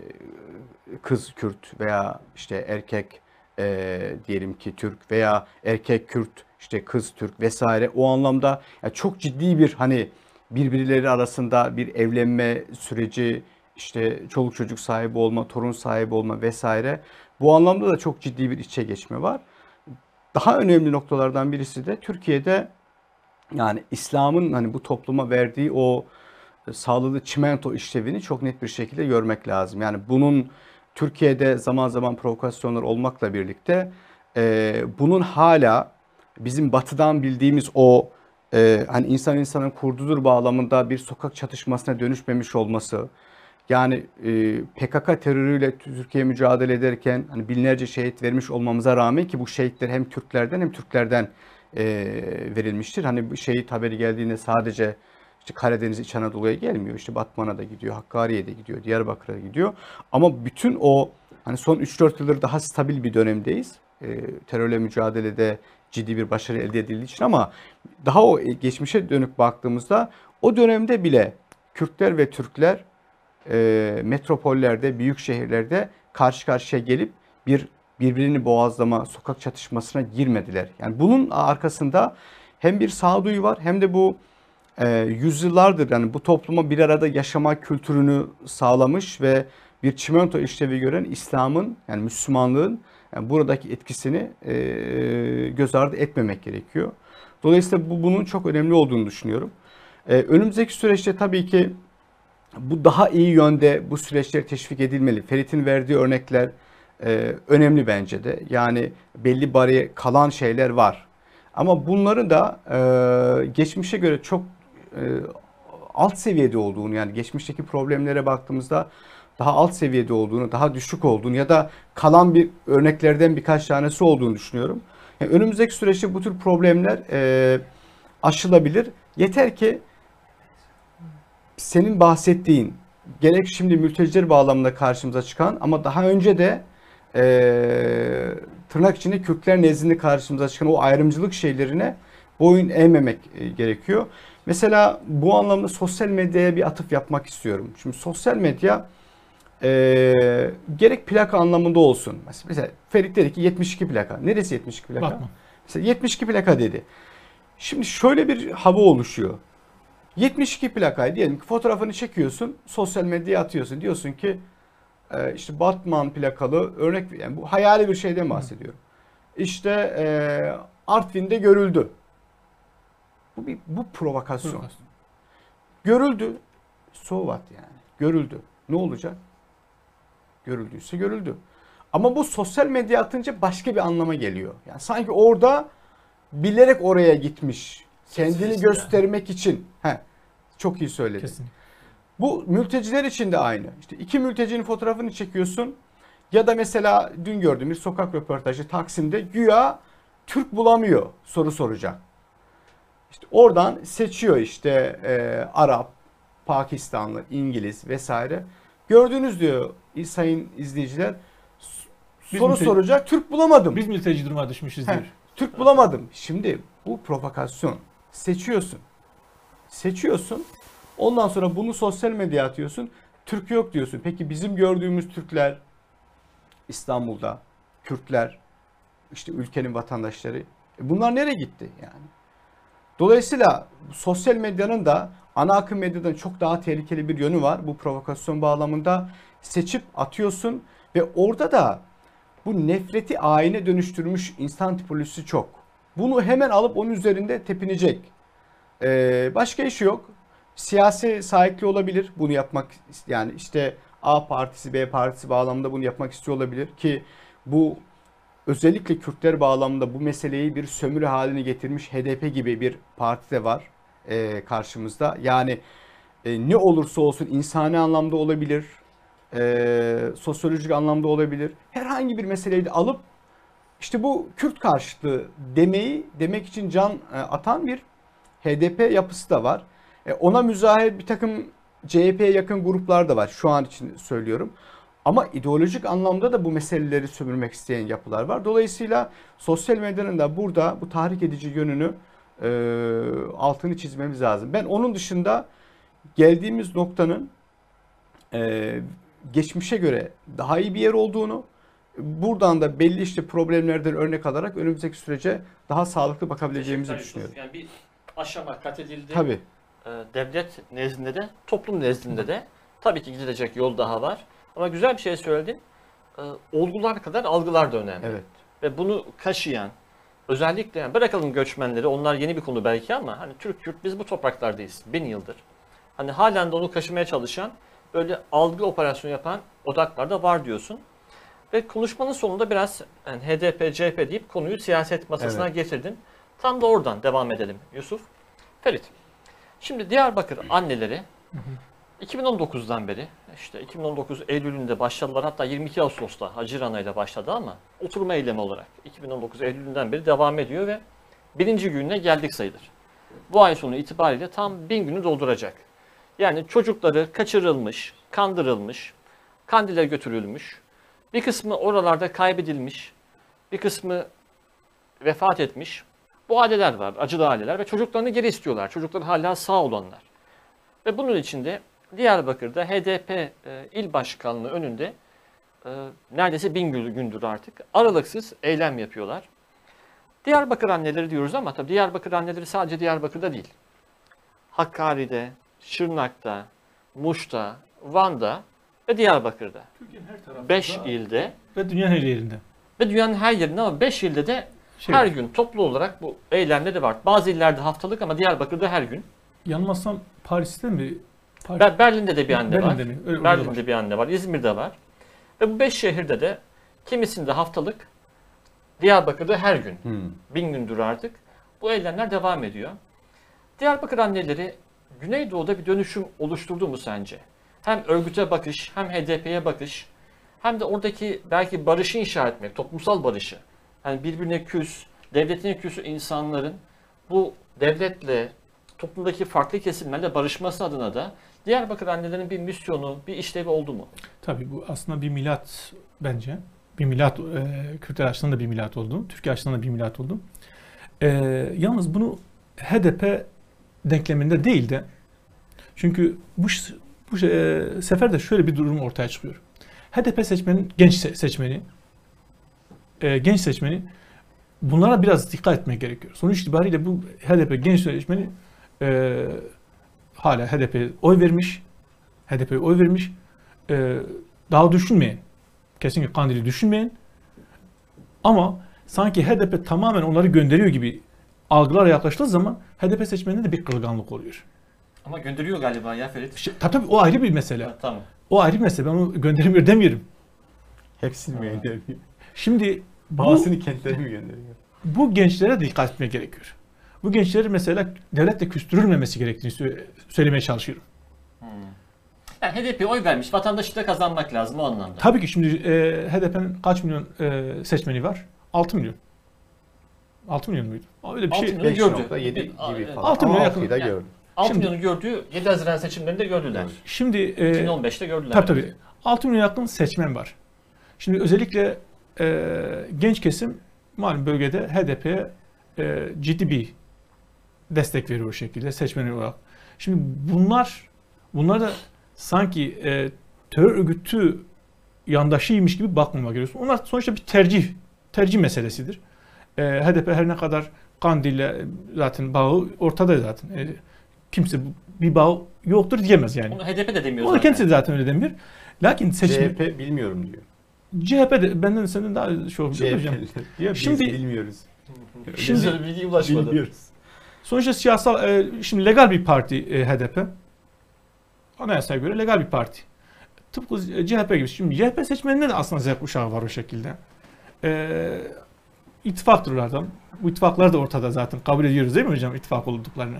[SPEAKER 2] kız Kürt veya işte erkek e, diyelim ki Türk veya erkek Kürt işte kız Türk vesaire o anlamda ya çok ciddi bir hani birbirleri arasında bir evlenme süreci işte çoluk çocuk sahibi olma, torun sahibi olma vesaire bu anlamda da çok ciddi bir içe geçme var. Daha önemli noktalardan birisi de Türkiye'de yani İslam'ın hani bu topluma verdiği o sağladığı çimento işlevini çok net bir şekilde görmek lazım. Yani bunun Türkiye'de zaman zaman provokasyonlar olmakla birlikte e, bunun hala bizim batıdan bildiğimiz o e, hani insan insanın kurdudur bağlamında bir sokak çatışmasına dönüşmemiş olması. Yani e, PKK terörüyle Türkiye mücadele ederken hani binlerce şehit vermiş olmamıza rağmen ki bu şehitler hem Türklerden hem Türklerden e, verilmiştir. Hani bu şehit haberi geldiğinde sadece İşte Karadeniz İç Anadolu'ya gelmiyor. İşte Batman'a da gidiyor, Hakkari'ye de gidiyor, Diyarbakır'a gidiyor. Ama bütün o hani son 3-4 yıldır daha stabil bir dönemdeyiz. Ee, terörle mücadelede ciddi bir başarı elde edildiği için ama daha o geçmişe dönük baktığımızda o dönemde bile Kürtler ve Türkler e, metropollerde, büyük şehirlerde karşı karşıya gelip bir birbirini boğazlama, sokak çatışmasına girmediler. Yani bunun arkasında hem bir sağduyu var hem de bu e, yüzyıllardır yani bu topluma bir arada yaşama kültürünü sağlamış ve bir çimento işlevi gören İslam'ın yani Müslümanlığın yani buradaki etkisini e, göz ardı etmemek gerekiyor. Dolayısıyla bu bunun çok önemli olduğunu düşünüyorum. E, önümüzdeki süreçte tabii ki bu daha iyi yönde bu süreçler teşvik edilmeli. Ferit'in verdiği örnekler e, önemli bence de. Yani belli bari kalan şeyler var. Ama bunların da e, geçmişe göre çok e, alt seviyede olduğunu yani geçmişteki problemlere baktığımızda daha alt seviyede olduğunu, daha düşük olduğunu ya da kalan bir örneklerden birkaç tanesi olduğunu düşünüyorum. Yani önümüzdeki süreçte bu tür problemler e, aşılabilir. Yeter ki senin bahsettiğin gerek şimdi mülteciler bağlamında karşımıza çıkan ama daha önce de e, tırnak içinde Kürtler nezdinde karşımıza çıkan o ayrımcılık şeylerine boyun eğmemek e, gerekiyor. Mesela bu anlamda sosyal medyaya bir atıf yapmak istiyorum. Şimdi sosyal medya e, gerek plaka anlamında olsun. Mesela, Ferit dedi ki 72 plaka. Neresi 72 plaka?
[SPEAKER 3] Batman.
[SPEAKER 2] Mesela 72 plaka dedi. Şimdi şöyle bir hava oluşuyor. 72 plakayı diyelim ki fotoğrafını çekiyorsun, sosyal medyaya atıyorsun. Diyorsun ki e, işte Batman plakalı örnek yani bu hayali bir şeyden bahsediyorum. İşte e, Artvin'de görüldü. Bu bir bu provokasyon. Görüldü. So what yani? Görüldü. Ne olacak? Görüldüyse görüldü. Ama bu sosyal medya atınca başka bir anlama geliyor. Yani sanki orada bilerek oraya gitmiş. Kendini göstermek için. Çok iyi söyledin.
[SPEAKER 3] Kesinlikle.
[SPEAKER 2] Bu mülteciler için de aynı. İşte iki mültecinin fotoğrafını çekiyorsun. Ya da mesela dün gördüğüm bir sokak röportajı Taksim'de güya Türk bulamıyor soru soracak. İşte oradan seçiyor işte e, Arap, Pakistanlı, İngiliz vesaire. Gördünüz diyor sayın izleyiciler.
[SPEAKER 3] Biz
[SPEAKER 2] Soru
[SPEAKER 3] mülteci-
[SPEAKER 2] soracak Türk bulamadım.
[SPEAKER 3] Biz mülteci duruma düşmüşüz diyor.
[SPEAKER 2] Türk bulamadım. Şimdi bu provokasyon. Seçiyorsun. Seçiyorsun. Ondan sonra bunu sosyal medyaya atıyorsun. Türk yok diyorsun. Peki bizim gördüğümüz Türkler İstanbul'da, Kürtler, işte ülkenin vatandaşları. e bunlar nereye gitti yani? Dolayısıyla sosyal medyanın da ana akım medyadan çok daha tehlikeli bir yönü var. Bu provokasyon bağlamında seçip atıyorsun ve orada da bu nefreti ayine dönüştürmüş insan tipolojisi çok. Bunu hemen alıp onun üzerinde tepinecek. Ee, başka işi yok. Siyasi sahipli olabilir bunu yapmak yani işte A partisi B partisi bağlamında bunu yapmak istiyor olabilir ki bu özellikle Kürtler bağlamında bu meseleyi bir sömürü haline getirmiş HDP gibi bir parti de var e, karşımızda. Yani e, ne olursa olsun insani anlamda olabilir, e, sosyolojik anlamda olabilir. Herhangi bir meseleyi de alıp işte bu Kürt karşıtlığı demeyi demek için can e, atan bir HDP yapısı da var. E, ona müzahir bir takım CHP'ye yakın gruplar da var şu an için söylüyorum. Ama ideolojik anlamda da bu meseleleri sömürmek isteyen yapılar var. Dolayısıyla sosyal medyanın da burada bu tahrik edici yönünü e, altını çizmemiz lazım. Ben onun dışında geldiğimiz noktanın e, geçmişe göre daha iyi bir yer olduğunu, buradan da belli işte problemlerden örnek alarak önümüzdeki sürece daha sağlıklı bakabileceğimizi düşünüyorum.
[SPEAKER 1] Yani bir aşama kat edildi.
[SPEAKER 2] Tabii.
[SPEAKER 1] Ee, devlet nezdinde de, toplum nezdinde de tabii ki gidilecek yol daha var. Ama güzel bir şey söyledin. Ee, olgular kadar algılar da önemli.
[SPEAKER 2] Evet.
[SPEAKER 1] Ve bunu kaşıyan, özellikle yani bırakalım göçmenleri, onlar yeni bir konu belki ama hani Türk Kürt biz bu topraklardayız bin yıldır. Hani halen de onu kaşımaya çalışan, böyle algı operasyonu yapan odaklar da var diyorsun. Ve konuşmanın sonunda biraz yani HDP, CHP deyip konuyu siyaset masasına
[SPEAKER 2] Evet.
[SPEAKER 1] getirdin. Tam da oradan devam edelim Yusuf. Ferit, şimdi Diyarbakır anneleri 2019'dan beri işte 2019 Eylül'ünde başladılar hatta 22 Ağustos'ta Haziran ayıyla başladı ama oturma eylemi olarak 2019 Eylül'ünden beri devam ediyor ve birinci gününe geldik sayılır. bu ay sonu itibariyle tam bin günü dolduracak. Yani çocukları kaçırılmış, kandırılmış, kandile götürülmüş, bir kısmı oralarda kaybedilmiş, bir kısmı vefat etmiş. Bu aileler var, acılı aileler ve çocuklarını geri istiyorlar. Çocukları hala sağ olanlar. Ve bunun içinde Diyarbakır'da HDP e, il başkanlığı önünde e, neredeyse bin gün- gündür artık aralıksız eylem yapıyorlar. Diyarbakır anneleri diyoruz ama tabii Diyarbakır anneleri sadece Diyarbakır'da değil. Hakkari'de, Şırnak'ta, Muş'ta, Van'da ve Diyarbakır'da.
[SPEAKER 3] Türkiye'nin her tarafında
[SPEAKER 1] 5 ilde
[SPEAKER 3] ve dünyanın her yerinde.
[SPEAKER 1] ve dünyanın her yerinde ama 5 ilde de
[SPEAKER 3] Şey,
[SPEAKER 1] her gün toplu olarak bu eylemleri var. Bazı illerde haftalık ama Diyarbakır'da her gün.
[SPEAKER 3] yanılmazsam Paris'te mi? Paris,
[SPEAKER 1] Ber- Berlin'de de bir anne var.
[SPEAKER 3] Berlin'de mi? Öyle- orada var.
[SPEAKER 1] Berlin'de bir anne var, İzmir'de var. Ve bu beş şehirde de kimisinde haftalık, Diyarbakır'da her gün,
[SPEAKER 2] Hmm.
[SPEAKER 1] bin gündür artık bu eylemler devam ediyor. Diyarbakır anneleri Güneydoğu'da bir dönüşüm oluşturdu mu sence? Hem örgüte bakış, hem HDP'ye bakış, hem de oradaki belki barışı inşa etmek, toplumsal barışı. Yani birbirine küs, devletine küs insanların bu devletle, toplumdaki farklı kesimlerle barışması adına da Diyarbakır annelerinin bir misyonu, bir işlevi oldu mu?
[SPEAKER 3] Tabii bu aslında bir milat bence. Bir milat, e, Kürtler açısından da bir milat oldu. Türkiye açısından da bir milat oldu. E, yalnız bunu HDP denkleminde değil de çünkü bu, bu e, sefer de şöyle bir durum ortaya çıkıyor. HDP seçmenin, genç se- seçmeni, e, genç seçmeni bunlara biraz dikkat etmek gerekiyor. Sonuç itibariyle bu HDP genç seçmeni e, hala HDP'ye oy vermiş, HDP'ye oy vermiş, e, daha düşünmeyen, kesinlikle Kandil'i düşünmeyen ama sanki HDP tamamen onları gönderiyor gibi algılara yaklaştığı zaman HDP seçmeninde de bir kırılganlık oluyor.
[SPEAKER 1] Ama gönderiyor galiba ya Ferit.
[SPEAKER 3] İşte, tabii, tabii o ayrı bir mesele.
[SPEAKER 1] Ha, tamam.
[SPEAKER 3] O ayrı bir mesele. Ben onu göndermiyor demiyorum.
[SPEAKER 2] Hepsini mi?
[SPEAKER 3] Şimdi bu,
[SPEAKER 2] Bazısını kendileri mi gönderiyor?
[SPEAKER 3] bu gençlere dikkat etmek gerekiyor. Bu gençleri mesela devletle küstürülmemesi gerektiğini sö- söylemeye çalışıyorum.
[SPEAKER 1] Hmm. Yani HDP'ye oy vermiş, vatandaşı da kazanmak lazım o anlamda.
[SPEAKER 3] Tabii ki şimdi e, HDP'nin kaç milyon e, seçmeni var? 6 milyon. 6 milyon muydu? Öyle bir
[SPEAKER 1] Altı
[SPEAKER 3] şey.
[SPEAKER 1] milyon. gördü.
[SPEAKER 2] 5.7
[SPEAKER 1] Bir-
[SPEAKER 2] gibi falan.
[SPEAKER 3] Altı milyon
[SPEAKER 2] Ama
[SPEAKER 3] yakın.
[SPEAKER 1] Yani-
[SPEAKER 2] gördüm.
[SPEAKER 1] 6
[SPEAKER 3] Şimdi-
[SPEAKER 1] milyonu gördüğü 7 Haziran seçimlerinde gördüler.
[SPEAKER 3] Şimdi e,
[SPEAKER 1] 2015'te gördüler.
[SPEAKER 3] Tabii tabii. 6 milyon yakın seçmen var. Şimdi özellikle e, genç kesim malum bölgede HDP'ye e, ciddi bir destek veriyor o şekilde seçmen olarak. Şimdi bunlar bunlar da sanki e, terör örgütü yandaşıymış gibi bakmamak gerekiyor. Onlar sonuçta bir tercih tercih meselesidir. E, HDP her ne kadar Kandil'le zaten bağı ortada zaten. E, kimse bir bağ yoktur diyemez yani.
[SPEAKER 1] Onu HDP de demiyor
[SPEAKER 3] Onu
[SPEAKER 1] zaten.
[SPEAKER 3] kendisi zaten öyle demiyor. Lakin seçim
[SPEAKER 2] CHP bilmiyorum diyor.
[SPEAKER 3] CHP de benden senden daha şey olmuş hocam. Şimdi-
[SPEAKER 2] bilmiyoruz.
[SPEAKER 3] Şimdi-
[SPEAKER 1] bilgi ulaşmadı.
[SPEAKER 2] Bilmiyoruz.
[SPEAKER 3] Sonuçta siyasal e, şimdi legal bir parti e, HDP. Anayasaya göre legal bir parti. Tıpkı CHP gibi. Şimdi CHP seçmeninde de aslında Z kuşağı var o şekilde. E, ittifaktırlardan. Bu ittifaklar da ortada zaten. Kabul ediyoruz değil mi hocam ittifak olduklarını?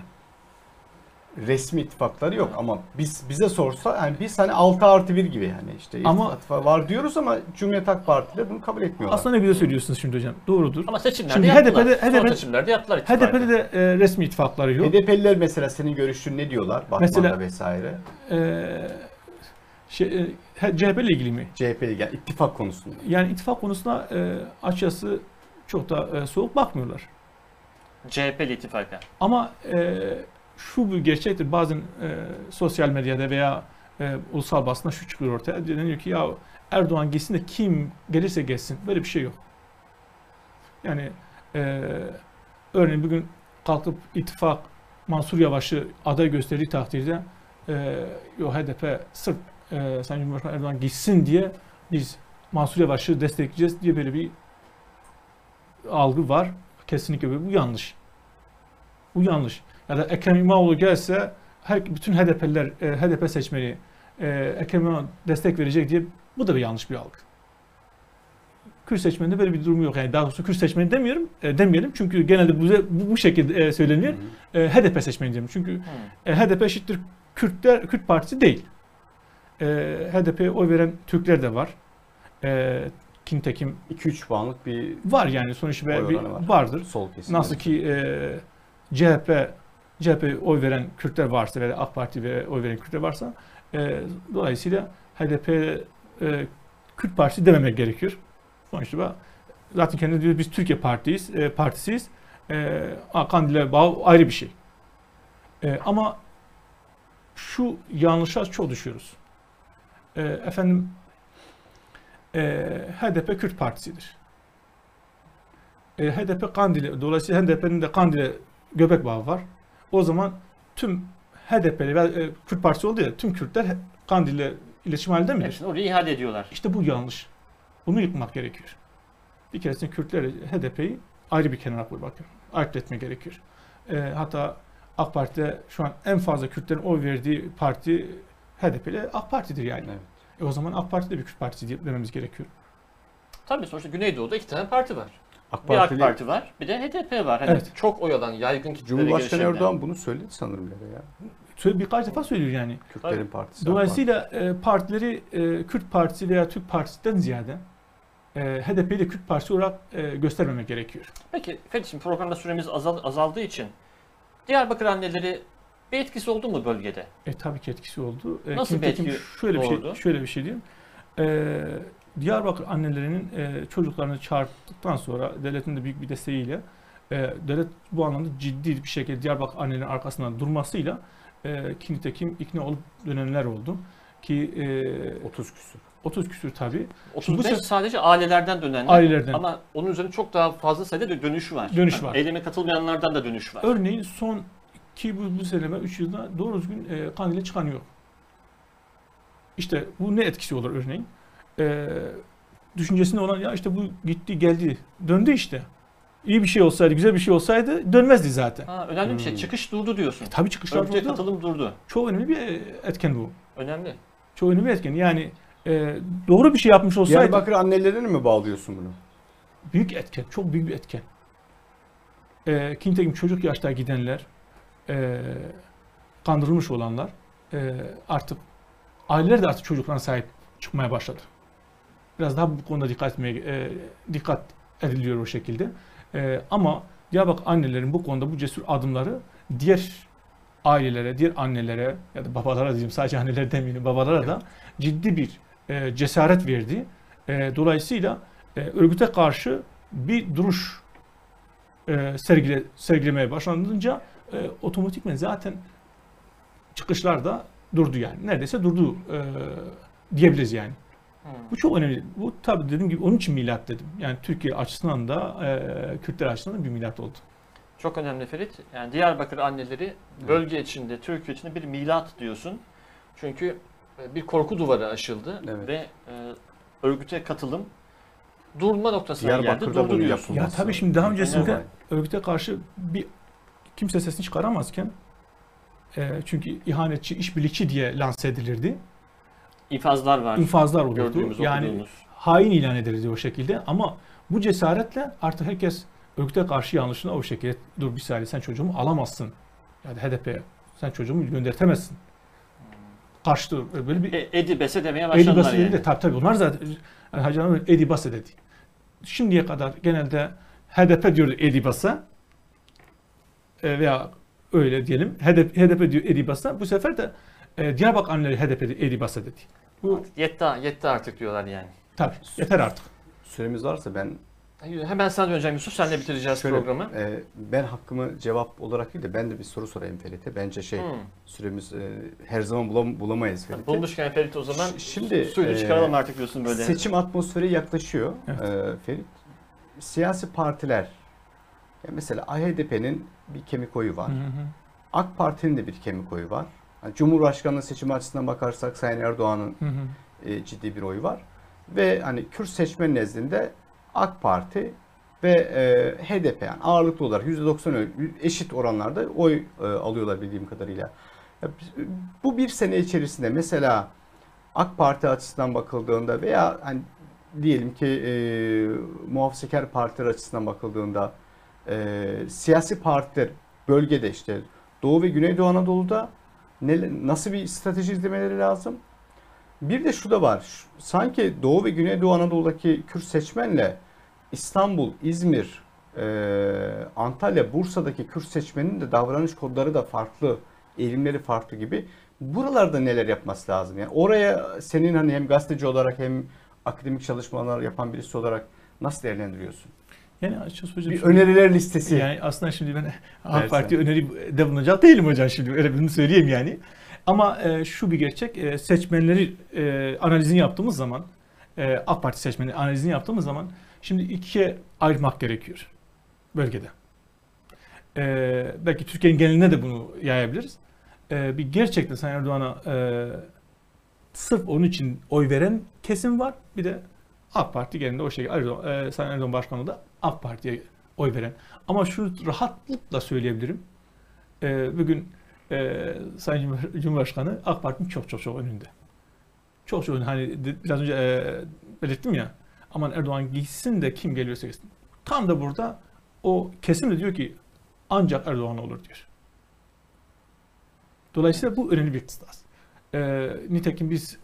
[SPEAKER 2] Resmi ittifakları yok ama biz bize sorsa yani biz hani 6 artı 1 gibi yani işte
[SPEAKER 3] Ama-
[SPEAKER 2] ittifak var diyoruz ama Cumhuriyet Halk Partisi de bunu kabul etmiyorlar.
[SPEAKER 3] Aslında ne güzel söylüyorsunuz şimdi hocam. Doğrudur.
[SPEAKER 1] Ama seçimlerde
[SPEAKER 3] Şimdi
[SPEAKER 1] yaptılar.
[SPEAKER 3] HDP'de
[SPEAKER 1] Son
[SPEAKER 3] HDP
[SPEAKER 1] seçimlerde yaptılar ittifakı.
[SPEAKER 3] HDP'de de e, resmi ittifakları yok.
[SPEAKER 2] HDP'liler mesela senin görüşün ne diyorlar? Batman'da
[SPEAKER 3] Mesela-
[SPEAKER 2] vesaire.
[SPEAKER 3] E, şey, e, CHP ile ilgili mi?
[SPEAKER 2] CHP'li yani ittifak konusunda.
[SPEAKER 3] Yani ittifak konusuna e, açıkçası çok da e, soğuk bakmıyorlar.
[SPEAKER 1] CHP'li ittifaka.
[SPEAKER 3] Ama e, şu bir gerçektir. Bazen e, sosyal medyada veya e, ulusal basında şu çıkıyor ortaya. Deniyor ki ya Erdoğan gitsin de kim gelirse gelsin. Böyle bir şey yok. Yani e, örneğin bugün kalkıp ittifak Mansur Yavaş'ı aday gösterdiği takdirde e, yo HDP sırf e, Sayın Cumhurbaşkanı Erdoğan gitsin diye biz Mansur Yavaş'ı destekleyeceğiz diye böyle bir algı var. Kesinlikle böyle. Bu yanlış. Bu yanlış. Ya da Ekrem İmamoğlu gelse her, bütün HDP'liler, e, HDP seçmeni e, Ekrem İmamoğlu destek verecek diye bu da bir yanlış bir algı. Kürt seçmeninde böyle bir durum yok. Yani daha doğrusu Kürt seçmeni demiyorum, e, demeyelim. Çünkü genelde bu, bu, şekilde e, söyleniyor. E, HDP seçmeni diyorum. Çünkü e, HDP eşittir Kürtler, Kürt Partisi değil. E, HDP'ye oy veren Türkler de var. E, Kintekim
[SPEAKER 2] 2-3 puanlık bir
[SPEAKER 3] var yani sonuçta
[SPEAKER 2] Oy
[SPEAKER 3] bir,
[SPEAKER 2] var.
[SPEAKER 3] vardır.
[SPEAKER 2] sol kesim.
[SPEAKER 3] Nasıl ki e, CHP CHP oy veren Kürtler varsa veya AK Parti ve oy veren Kürtler varsa e, dolayısıyla HDP e, Kürt Partisi dememek gerekiyor. Sonuçta zaten kendi diyor biz Türkiye Partiyiz, e, partisiyiz. E, Kandil'e bağ ayrı bir şey. E, ama şu yanlışa çok düşüyoruz. E, efendim e, HDP Kürt Partisi'dir. E, HDP Kandil'e, dolayısıyla HDP'nin de Kandil'e göbek bağı var. O zaman tüm HDP'li ve e, Kürt Partisi oldu ya, tüm Kürtler Kandil'le iletişim halinde midir?
[SPEAKER 1] Hepsini oraya ihale ediyorlar.
[SPEAKER 3] İşte bu yanlış. Bunu yıkmak gerekiyor. Bir keresinde Kürtler HDP'yi ayrı bir kenara koymak, ayırt etme gerekiyor. E, hatta AK Parti'de şu an en fazla Kürtlerin oy verdiği parti HDP ile AK Parti'dir yani.
[SPEAKER 2] Evet.
[SPEAKER 3] E o zaman AK Parti de bir Kürt Partisi dememiz gerekiyor.
[SPEAKER 1] Tabii sonuçta Güneydoğu'da iki tane parti var.
[SPEAKER 2] AK
[SPEAKER 1] Bir AK
[SPEAKER 2] Partili
[SPEAKER 1] Parti var, bir de HDP var. Hani
[SPEAKER 3] Evet.
[SPEAKER 1] çok oy alan, yaygın kitlere
[SPEAKER 2] Cumhurbaşkanı
[SPEAKER 1] gelişebilen.
[SPEAKER 2] Erdoğan bunu söyledi sanırım ya. ya.
[SPEAKER 3] Söyle birkaç defa söylüyor yani.
[SPEAKER 2] Kürtlerin partisi. AK
[SPEAKER 3] Dolayısıyla e, partileri e, Kürt Partisi veya Türk Partisi'den ziyade e, HDP'yi de Kürt Partisi olarak e, göstermemek gerekiyor.
[SPEAKER 1] Peki şimdi programda süremiz azal, azaldığı için Diyarbakır anneleri bir etkisi oldu mu bölgede?
[SPEAKER 3] E tabii ki etkisi oldu. E,
[SPEAKER 1] Nasıl bir
[SPEAKER 3] nitekim
[SPEAKER 1] etki
[SPEAKER 3] şöyle bir şey
[SPEAKER 1] oldu?
[SPEAKER 3] şöyle bir şey diyeyim. E, Diyarbakır annelerinin e, çocuklarını çağırdıktan sonra devletin de büyük bir desteğiyle e, devlet bu anlamda ciddi bir şekilde Diyarbakır annelerinin arkasından durmasıyla e, ki nitekim ikna olup dönenler oldu. Ki e,
[SPEAKER 2] 30 küsur.
[SPEAKER 3] 30 küsür tabii.
[SPEAKER 1] 35
[SPEAKER 3] Şimdi bu
[SPEAKER 1] sadece ailelerden dönenler.
[SPEAKER 3] Ailelerden.
[SPEAKER 1] Ama onun üzerine çok daha fazla sayıda dö- dönüş var.
[SPEAKER 3] Dönüş var.
[SPEAKER 1] Eyleme katılmayanlardan da dönüş var.
[SPEAKER 3] Örneğin son ki bu, bu sene 3 yılda doğru düzgün e, kandile çıkan yok. İşte bu ne etkisi olur örneğin? E, düşüncesinde olan ya işte bu gitti geldi döndü işte. İyi bir şey olsaydı, güzel bir şey olsaydı dönmezdi zaten.
[SPEAKER 1] Ha, önemli bir şey.
[SPEAKER 2] Hmm.
[SPEAKER 1] Çıkış durdu diyorsun.
[SPEAKER 3] Tabii çıkışlar
[SPEAKER 1] Örgüte
[SPEAKER 3] durdu.
[SPEAKER 1] katılım durdu.
[SPEAKER 3] Çok önemli bir etken bu.
[SPEAKER 1] Önemli.
[SPEAKER 3] Çok önemli bir etken. Yani e, doğru bir şey yapmış olsaydı
[SPEAKER 2] Diyarbakır annelerine mi bağlıyorsun bunu?
[SPEAKER 3] büyük etken, çok büyük bir etken. E, ki nitekim çocuk yaşta gidenler, e, kandırılmış olanlar e, artık aileler de artık çocuklarına sahip çıkmaya başladı. Biraz daha bu konuda dikkat etmeye e, dikkat ediliyor o şekilde. E, ama Diyarbakır annelerin bu konuda bu cesur adımları diğer ailelere, diğer annelere ya da babalara diyeyim sadece anneler demeyelim babalara da ciddi bir e, cesaret verdi. E, dolayısıyla e, örgüte karşı bir duruş e, sergile, sergilemeye başlanınca e, otomatikmen zaten çıkışlar da durdu yani. Neredeyse durdu e, diyebiliriz yani.
[SPEAKER 1] Hmm.
[SPEAKER 3] Bu çok önemli. Bu tabii dediğim gibi onun için milat dedim. Yani Türkiye açısından da e, Kürtler açısından da bir milat oldu.
[SPEAKER 1] Çok önemli Ferit. Yani Diyarbakır anneleri bölge içinde, Türkiye içinde bir milat diyorsun. Çünkü e, bir korku duvarı aşıldı
[SPEAKER 2] Evet.
[SPEAKER 1] ve e, örgüte katılım durma noktasına geldi. Durdu diyorsun.
[SPEAKER 3] Ya tabii şimdi daha öncesinde örgüte karşı bir kimse sesini çıkaramazken e, çünkü ihanetçi, işbirlikçi diye lanse edilirdi.
[SPEAKER 1] İnfazlar var.
[SPEAKER 3] İnfazlar olurdu.
[SPEAKER 1] Gördüğümüz,
[SPEAKER 3] yani
[SPEAKER 1] okuduğumuz.
[SPEAKER 3] hain ilan edilirdi o şekilde ama bu cesaretle artık herkes örgüte karşı yanlışına o şekilde dur bir saniye sen çocuğumu alamazsın. Yani HDP sen çocuğumu göndertemezsin. Karşı böyle bir
[SPEAKER 1] E, Edi bese demeye başladılar
[SPEAKER 3] dedi
[SPEAKER 1] yani.
[SPEAKER 3] de tabii tabii onlar zaten yani Hacı Hanım Edi Bası dedi. Şimdiye kadar genelde HDP diyordu Edi Basa E, veya öyle diyelim HDP, HDP diyor Edi Basa bu sefer de e, Diyarbakır anneleri HDP dedi, Edi Basa dedi. Bu
[SPEAKER 1] Yetti, yetti artık diyorlar yani.
[SPEAKER 3] tabii yeter artık.
[SPEAKER 2] Süremiz varsa ben
[SPEAKER 1] Hemen sana döneceğim Yusuf. Senle bitireceğiz
[SPEAKER 2] şöyle,
[SPEAKER 1] programı.
[SPEAKER 2] e, ben hakkımı cevap olarak değil de ben de bir soru sorayım Ferit'e. Bence şey
[SPEAKER 1] Hmm.
[SPEAKER 2] süremiz e, her zaman bulam- bulamayız Ferit'e.
[SPEAKER 1] Bulmuşken Ferit o zaman
[SPEAKER 2] Ş- şimdi,
[SPEAKER 1] suyunu
[SPEAKER 2] e,
[SPEAKER 1] çıkaralım artık diyorsun böyle.
[SPEAKER 2] Seçim atmosferi yaklaşıyor
[SPEAKER 3] Evet.
[SPEAKER 2] e, Ferit. Siyasi partiler ya mesela AHDP'nin bir kemik oyu var.
[SPEAKER 3] Hı hı.
[SPEAKER 2] AK Parti'nin de bir kemik oyu var. Yani Cumhurbaşkanlığı seçimi açısından bakarsak Sayın Erdoğan'ın e, ciddi bir oyu var. Ve hani Kürt seçmen nezdinde AK Parti ve e, HDP yani ağırlıklı olarak %90 ö- eşit oranlarda oy e, alıyorlar bildiğim kadarıyla. Biz- bu bir sene içerisinde mesela AK Parti açısından bakıldığında veya hani diyelim ki e, muhafazakar partiler açısından bakıldığında e, siyasi partiler bölgede işte Doğu ve Güneydoğu Anadolu'da ne, nasıl bir strateji izlemeleri lazım? Bir de şu da var. Sanki Doğu ve Güneydoğu Anadolu'daki Kürt seçmenle İstanbul, İzmir Ee, Antalya, Bursa'daki Kürt seçmenin de davranış kodları da farklı, eğilimleri farklı gibi. Buralarda neler yapması lazım? Yani oraya senin hani hem gazeteci olarak hem akademik çalışmalar yapan birisi olarak nasıl değerlendiriyorsun?
[SPEAKER 3] Yani açıkçası hocam
[SPEAKER 2] Bir
[SPEAKER 3] şöyle-
[SPEAKER 2] öneriler listesi.
[SPEAKER 3] Yani aslında şimdi ben. AK Parti öneri de bulunacak değilim hocam şimdi öyle bunu söyleyeyim yani. Ama e, şu bir gerçek e, seçmenleri e, analizini yaptığımız zaman e, AK Parti seçmeni analizini yaptığımız zaman şimdi ikiye ayırmak gerekiyor bölgede. E, belki Türkiye'nin geneline de bunu yayabiliriz. E, bir gerçekten Sayın Erdoğan'a e, sırf onun için oy veren kesim var. Bir de AK Parti genelinde o şekilde Erdoğan, e, Sayın Erdoğan Başkanı da AK Parti'ye oy veren. Ama şu rahatlıkla söyleyebilirim. E, bugün e, Sayın Cumhur- Cumhurbaşkanı AK Parti'nin çok çok çok önünde. Çok çok önünde. Hani biraz önce e, belirttim ya. Aman Erdoğan gitsin de kim geliyorsa gitsin. Tam da burada o kesim de diyor ki ancak Erdoğan olur diyor. Dolayısıyla bu önemli bir kıstas. E, nitekim biz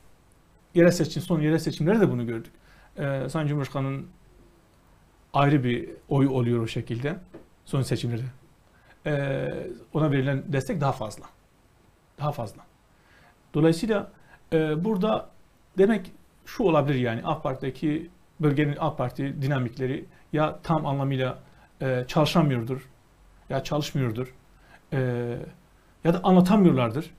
[SPEAKER 3] yerel seçim, son yerel seçimlerde de bunu gördük. E, Sayın Cumhurbaşkanı'nın ayrı bir oy oluyor o şekilde son seçimlerde. Ee, ona verilen destek daha fazla. Daha fazla. Dolayısıyla e, burada demek şu olabilir yani AK Parti'deki bölgenin AK Parti dinamikleri ya tam anlamıyla e, çalışamıyordur ya çalışmıyordur e, ya da anlatamıyorlardır.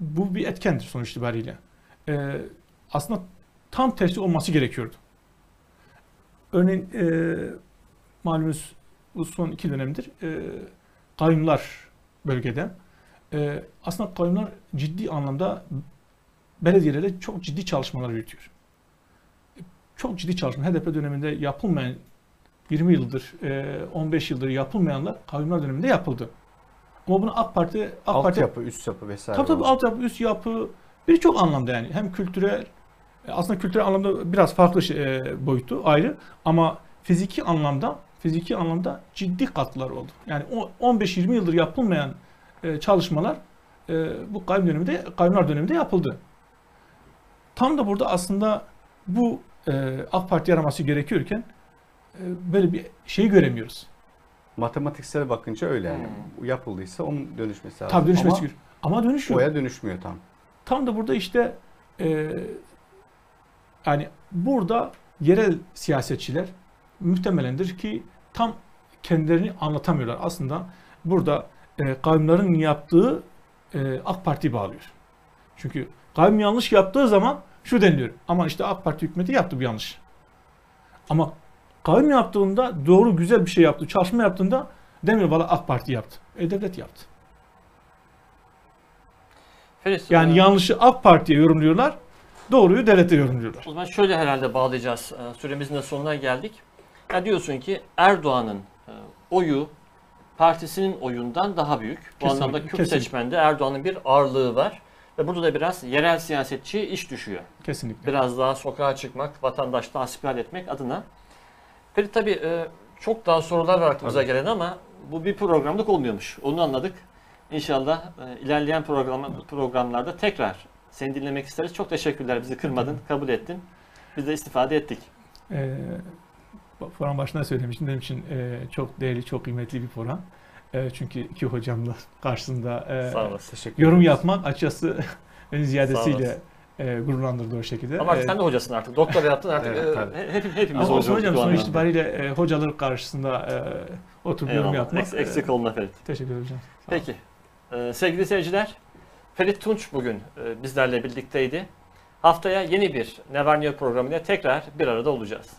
[SPEAKER 3] Bu bir etkendir sonuç itibariyle. E, aslında tam tersi olması gerekiyordu. Örneğin e, malumunuz bu son iki dönemdir e, kayyumlar bölgede. E, aslında kayyumlar ciddi anlamda belediyelerde çok ciddi çalışmalar yürütüyor. E, Çok ciddi çalışma. HDP döneminde yapılmayan 20 yıldır, e, 15 yıldır yapılmayanlar kayyumlar döneminde yapıldı. Ama bunu AK Parti, AK Parti
[SPEAKER 2] Altyapı, üst yapı vesaire.
[SPEAKER 3] Tabii tabii
[SPEAKER 2] olan.
[SPEAKER 3] altyapı, üst yapı birçok anlamda yani. Hem kültürel, e, aslında kültürel anlamda biraz farklı şey, e, boyutu ayrı ama fiziki anlamda fiziki anlamda ciddi katkılar oldu. Yani o 15-20 yıldır yapılmayan e, çalışmalar e, bu kayyum döneminde, kayyumlar döneminde yapıldı. Tam da burada aslında bu e, AK Parti araması gerekiyorken e, böyle bir şey göremiyoruz.
[SPEAKER 2] Matematiksel bakınca öyle yani.
[SPEAKER 1] Hmm.
[SPEAKER 2] Yapıldıysa onun dönüşmesi lazım.
[SPEAKER 3] Tabii dönüşmesi
[SPEAKER 2] Ama.
[SPEAKER 3] Ama dönüşüyor.
[SPEAKER 2] oya dönüşmüyor tam.
[SPEAKER 3] Tam da burada işte e, yani burada yerel siyasetçiler muhtemelendir ki tam kendilerini anlatamıyorlar. Aslında burada e, kavimlerin yaptığı e, AK Parti bağlıyor. Çünkü kavim yanlış yaptığı zaman şu deniliyor. Ama işte AK Parti hükümeti yaptı bu yanlış. Ama kavim yaptığında doğru güzel bir şey yaptı, çalışma yaptığında demiyor valla AK Parti yaptı. E devlet yaptı.
[SPEAKER 1] Ferit,
[SPEAKER 3] Yani
[SPEAKER 1] e,
[SPEAKER 3] yanlışı AK Parti'ye yorumluyorlar, doğruyu devlete yorumluyorlar.
[SPEAKER 1] O zaman şöyle herhalde bağlayacağız. Ee, Süremizin de sonuna geldik. Ya diyorsun ki Erdoğan'ın e, oyu partisinin oyundan daha büyük. Bu
[SPEAKER 3] Kesinlikle,
[SPEAKER 1] anlamda Kürt
[SPEAKER 3] kesinlikle.
[SPEAKER 1] seçmende Erdoğan'ın bir ağırlığı var. Ve burada da biraz yerel siyasetçi iş düşüyor.
[SPEAKER 3] Kesinlikle.
[SPEAKER 1] Biraz daha sokağa çıkmak, vatandaşla hasbihal etmek adına. Ferit tabii e, çok daha sorular var aklımıza
[SPEAKER 2] Tabii.
[SPEAKER 1] gelen ama bu bir programlık olmuyormuş. Onu anladık. İnşallah e, ilerleyen program, programlarda tekrar seni dinlemek isteriz. Çok teşekkürler. Bizi kırmadın, kabul ettin. Biz de istifade ettik.
[SPEAKER 3] Ee, program başında söylemiştim. Benim için e, çok değerli, çok kıymetli bir program. E, çünkü iki hocamla karşısında e,
[SPEAKER 1] Sağ olasın.
[SPEAKER 2] Teşekkür
[SPEAKER 3] yorum yapmak açıkçası beni ziyadesiyle e, gururlandırdı o şekilde.
[SPEAKER 1] Ama artık
[SPEAKER 3] E,
[SPEAKER 1] sen de hocasın artık. Doktora yaptın artık.
[SPEAKER 2] Evet,
[SPEAKER 1] e, hep, hepimiz
[SPEAKER 3] ama hocam sonuç
[SPEAKER 1] anlamda.
[SPEAKER 3] itibariyle e, hocalar karşısında e, oturup yorum yapmak.
[SPEAKER 1] Eks- eksik
[SPEAKER 3] e,
[SPEAKER 1] olma Ferit.
[SPEAKER 3] Teşekkür ederim hocam. Sağ.
[SPEAKER 1] Peki. Ee, sevgili seyirciler, Ferit Tunç bugün e, bizlerle birlikteydi. Haftaya yeni bir Never New programıyla tekrar bir arada olacağız.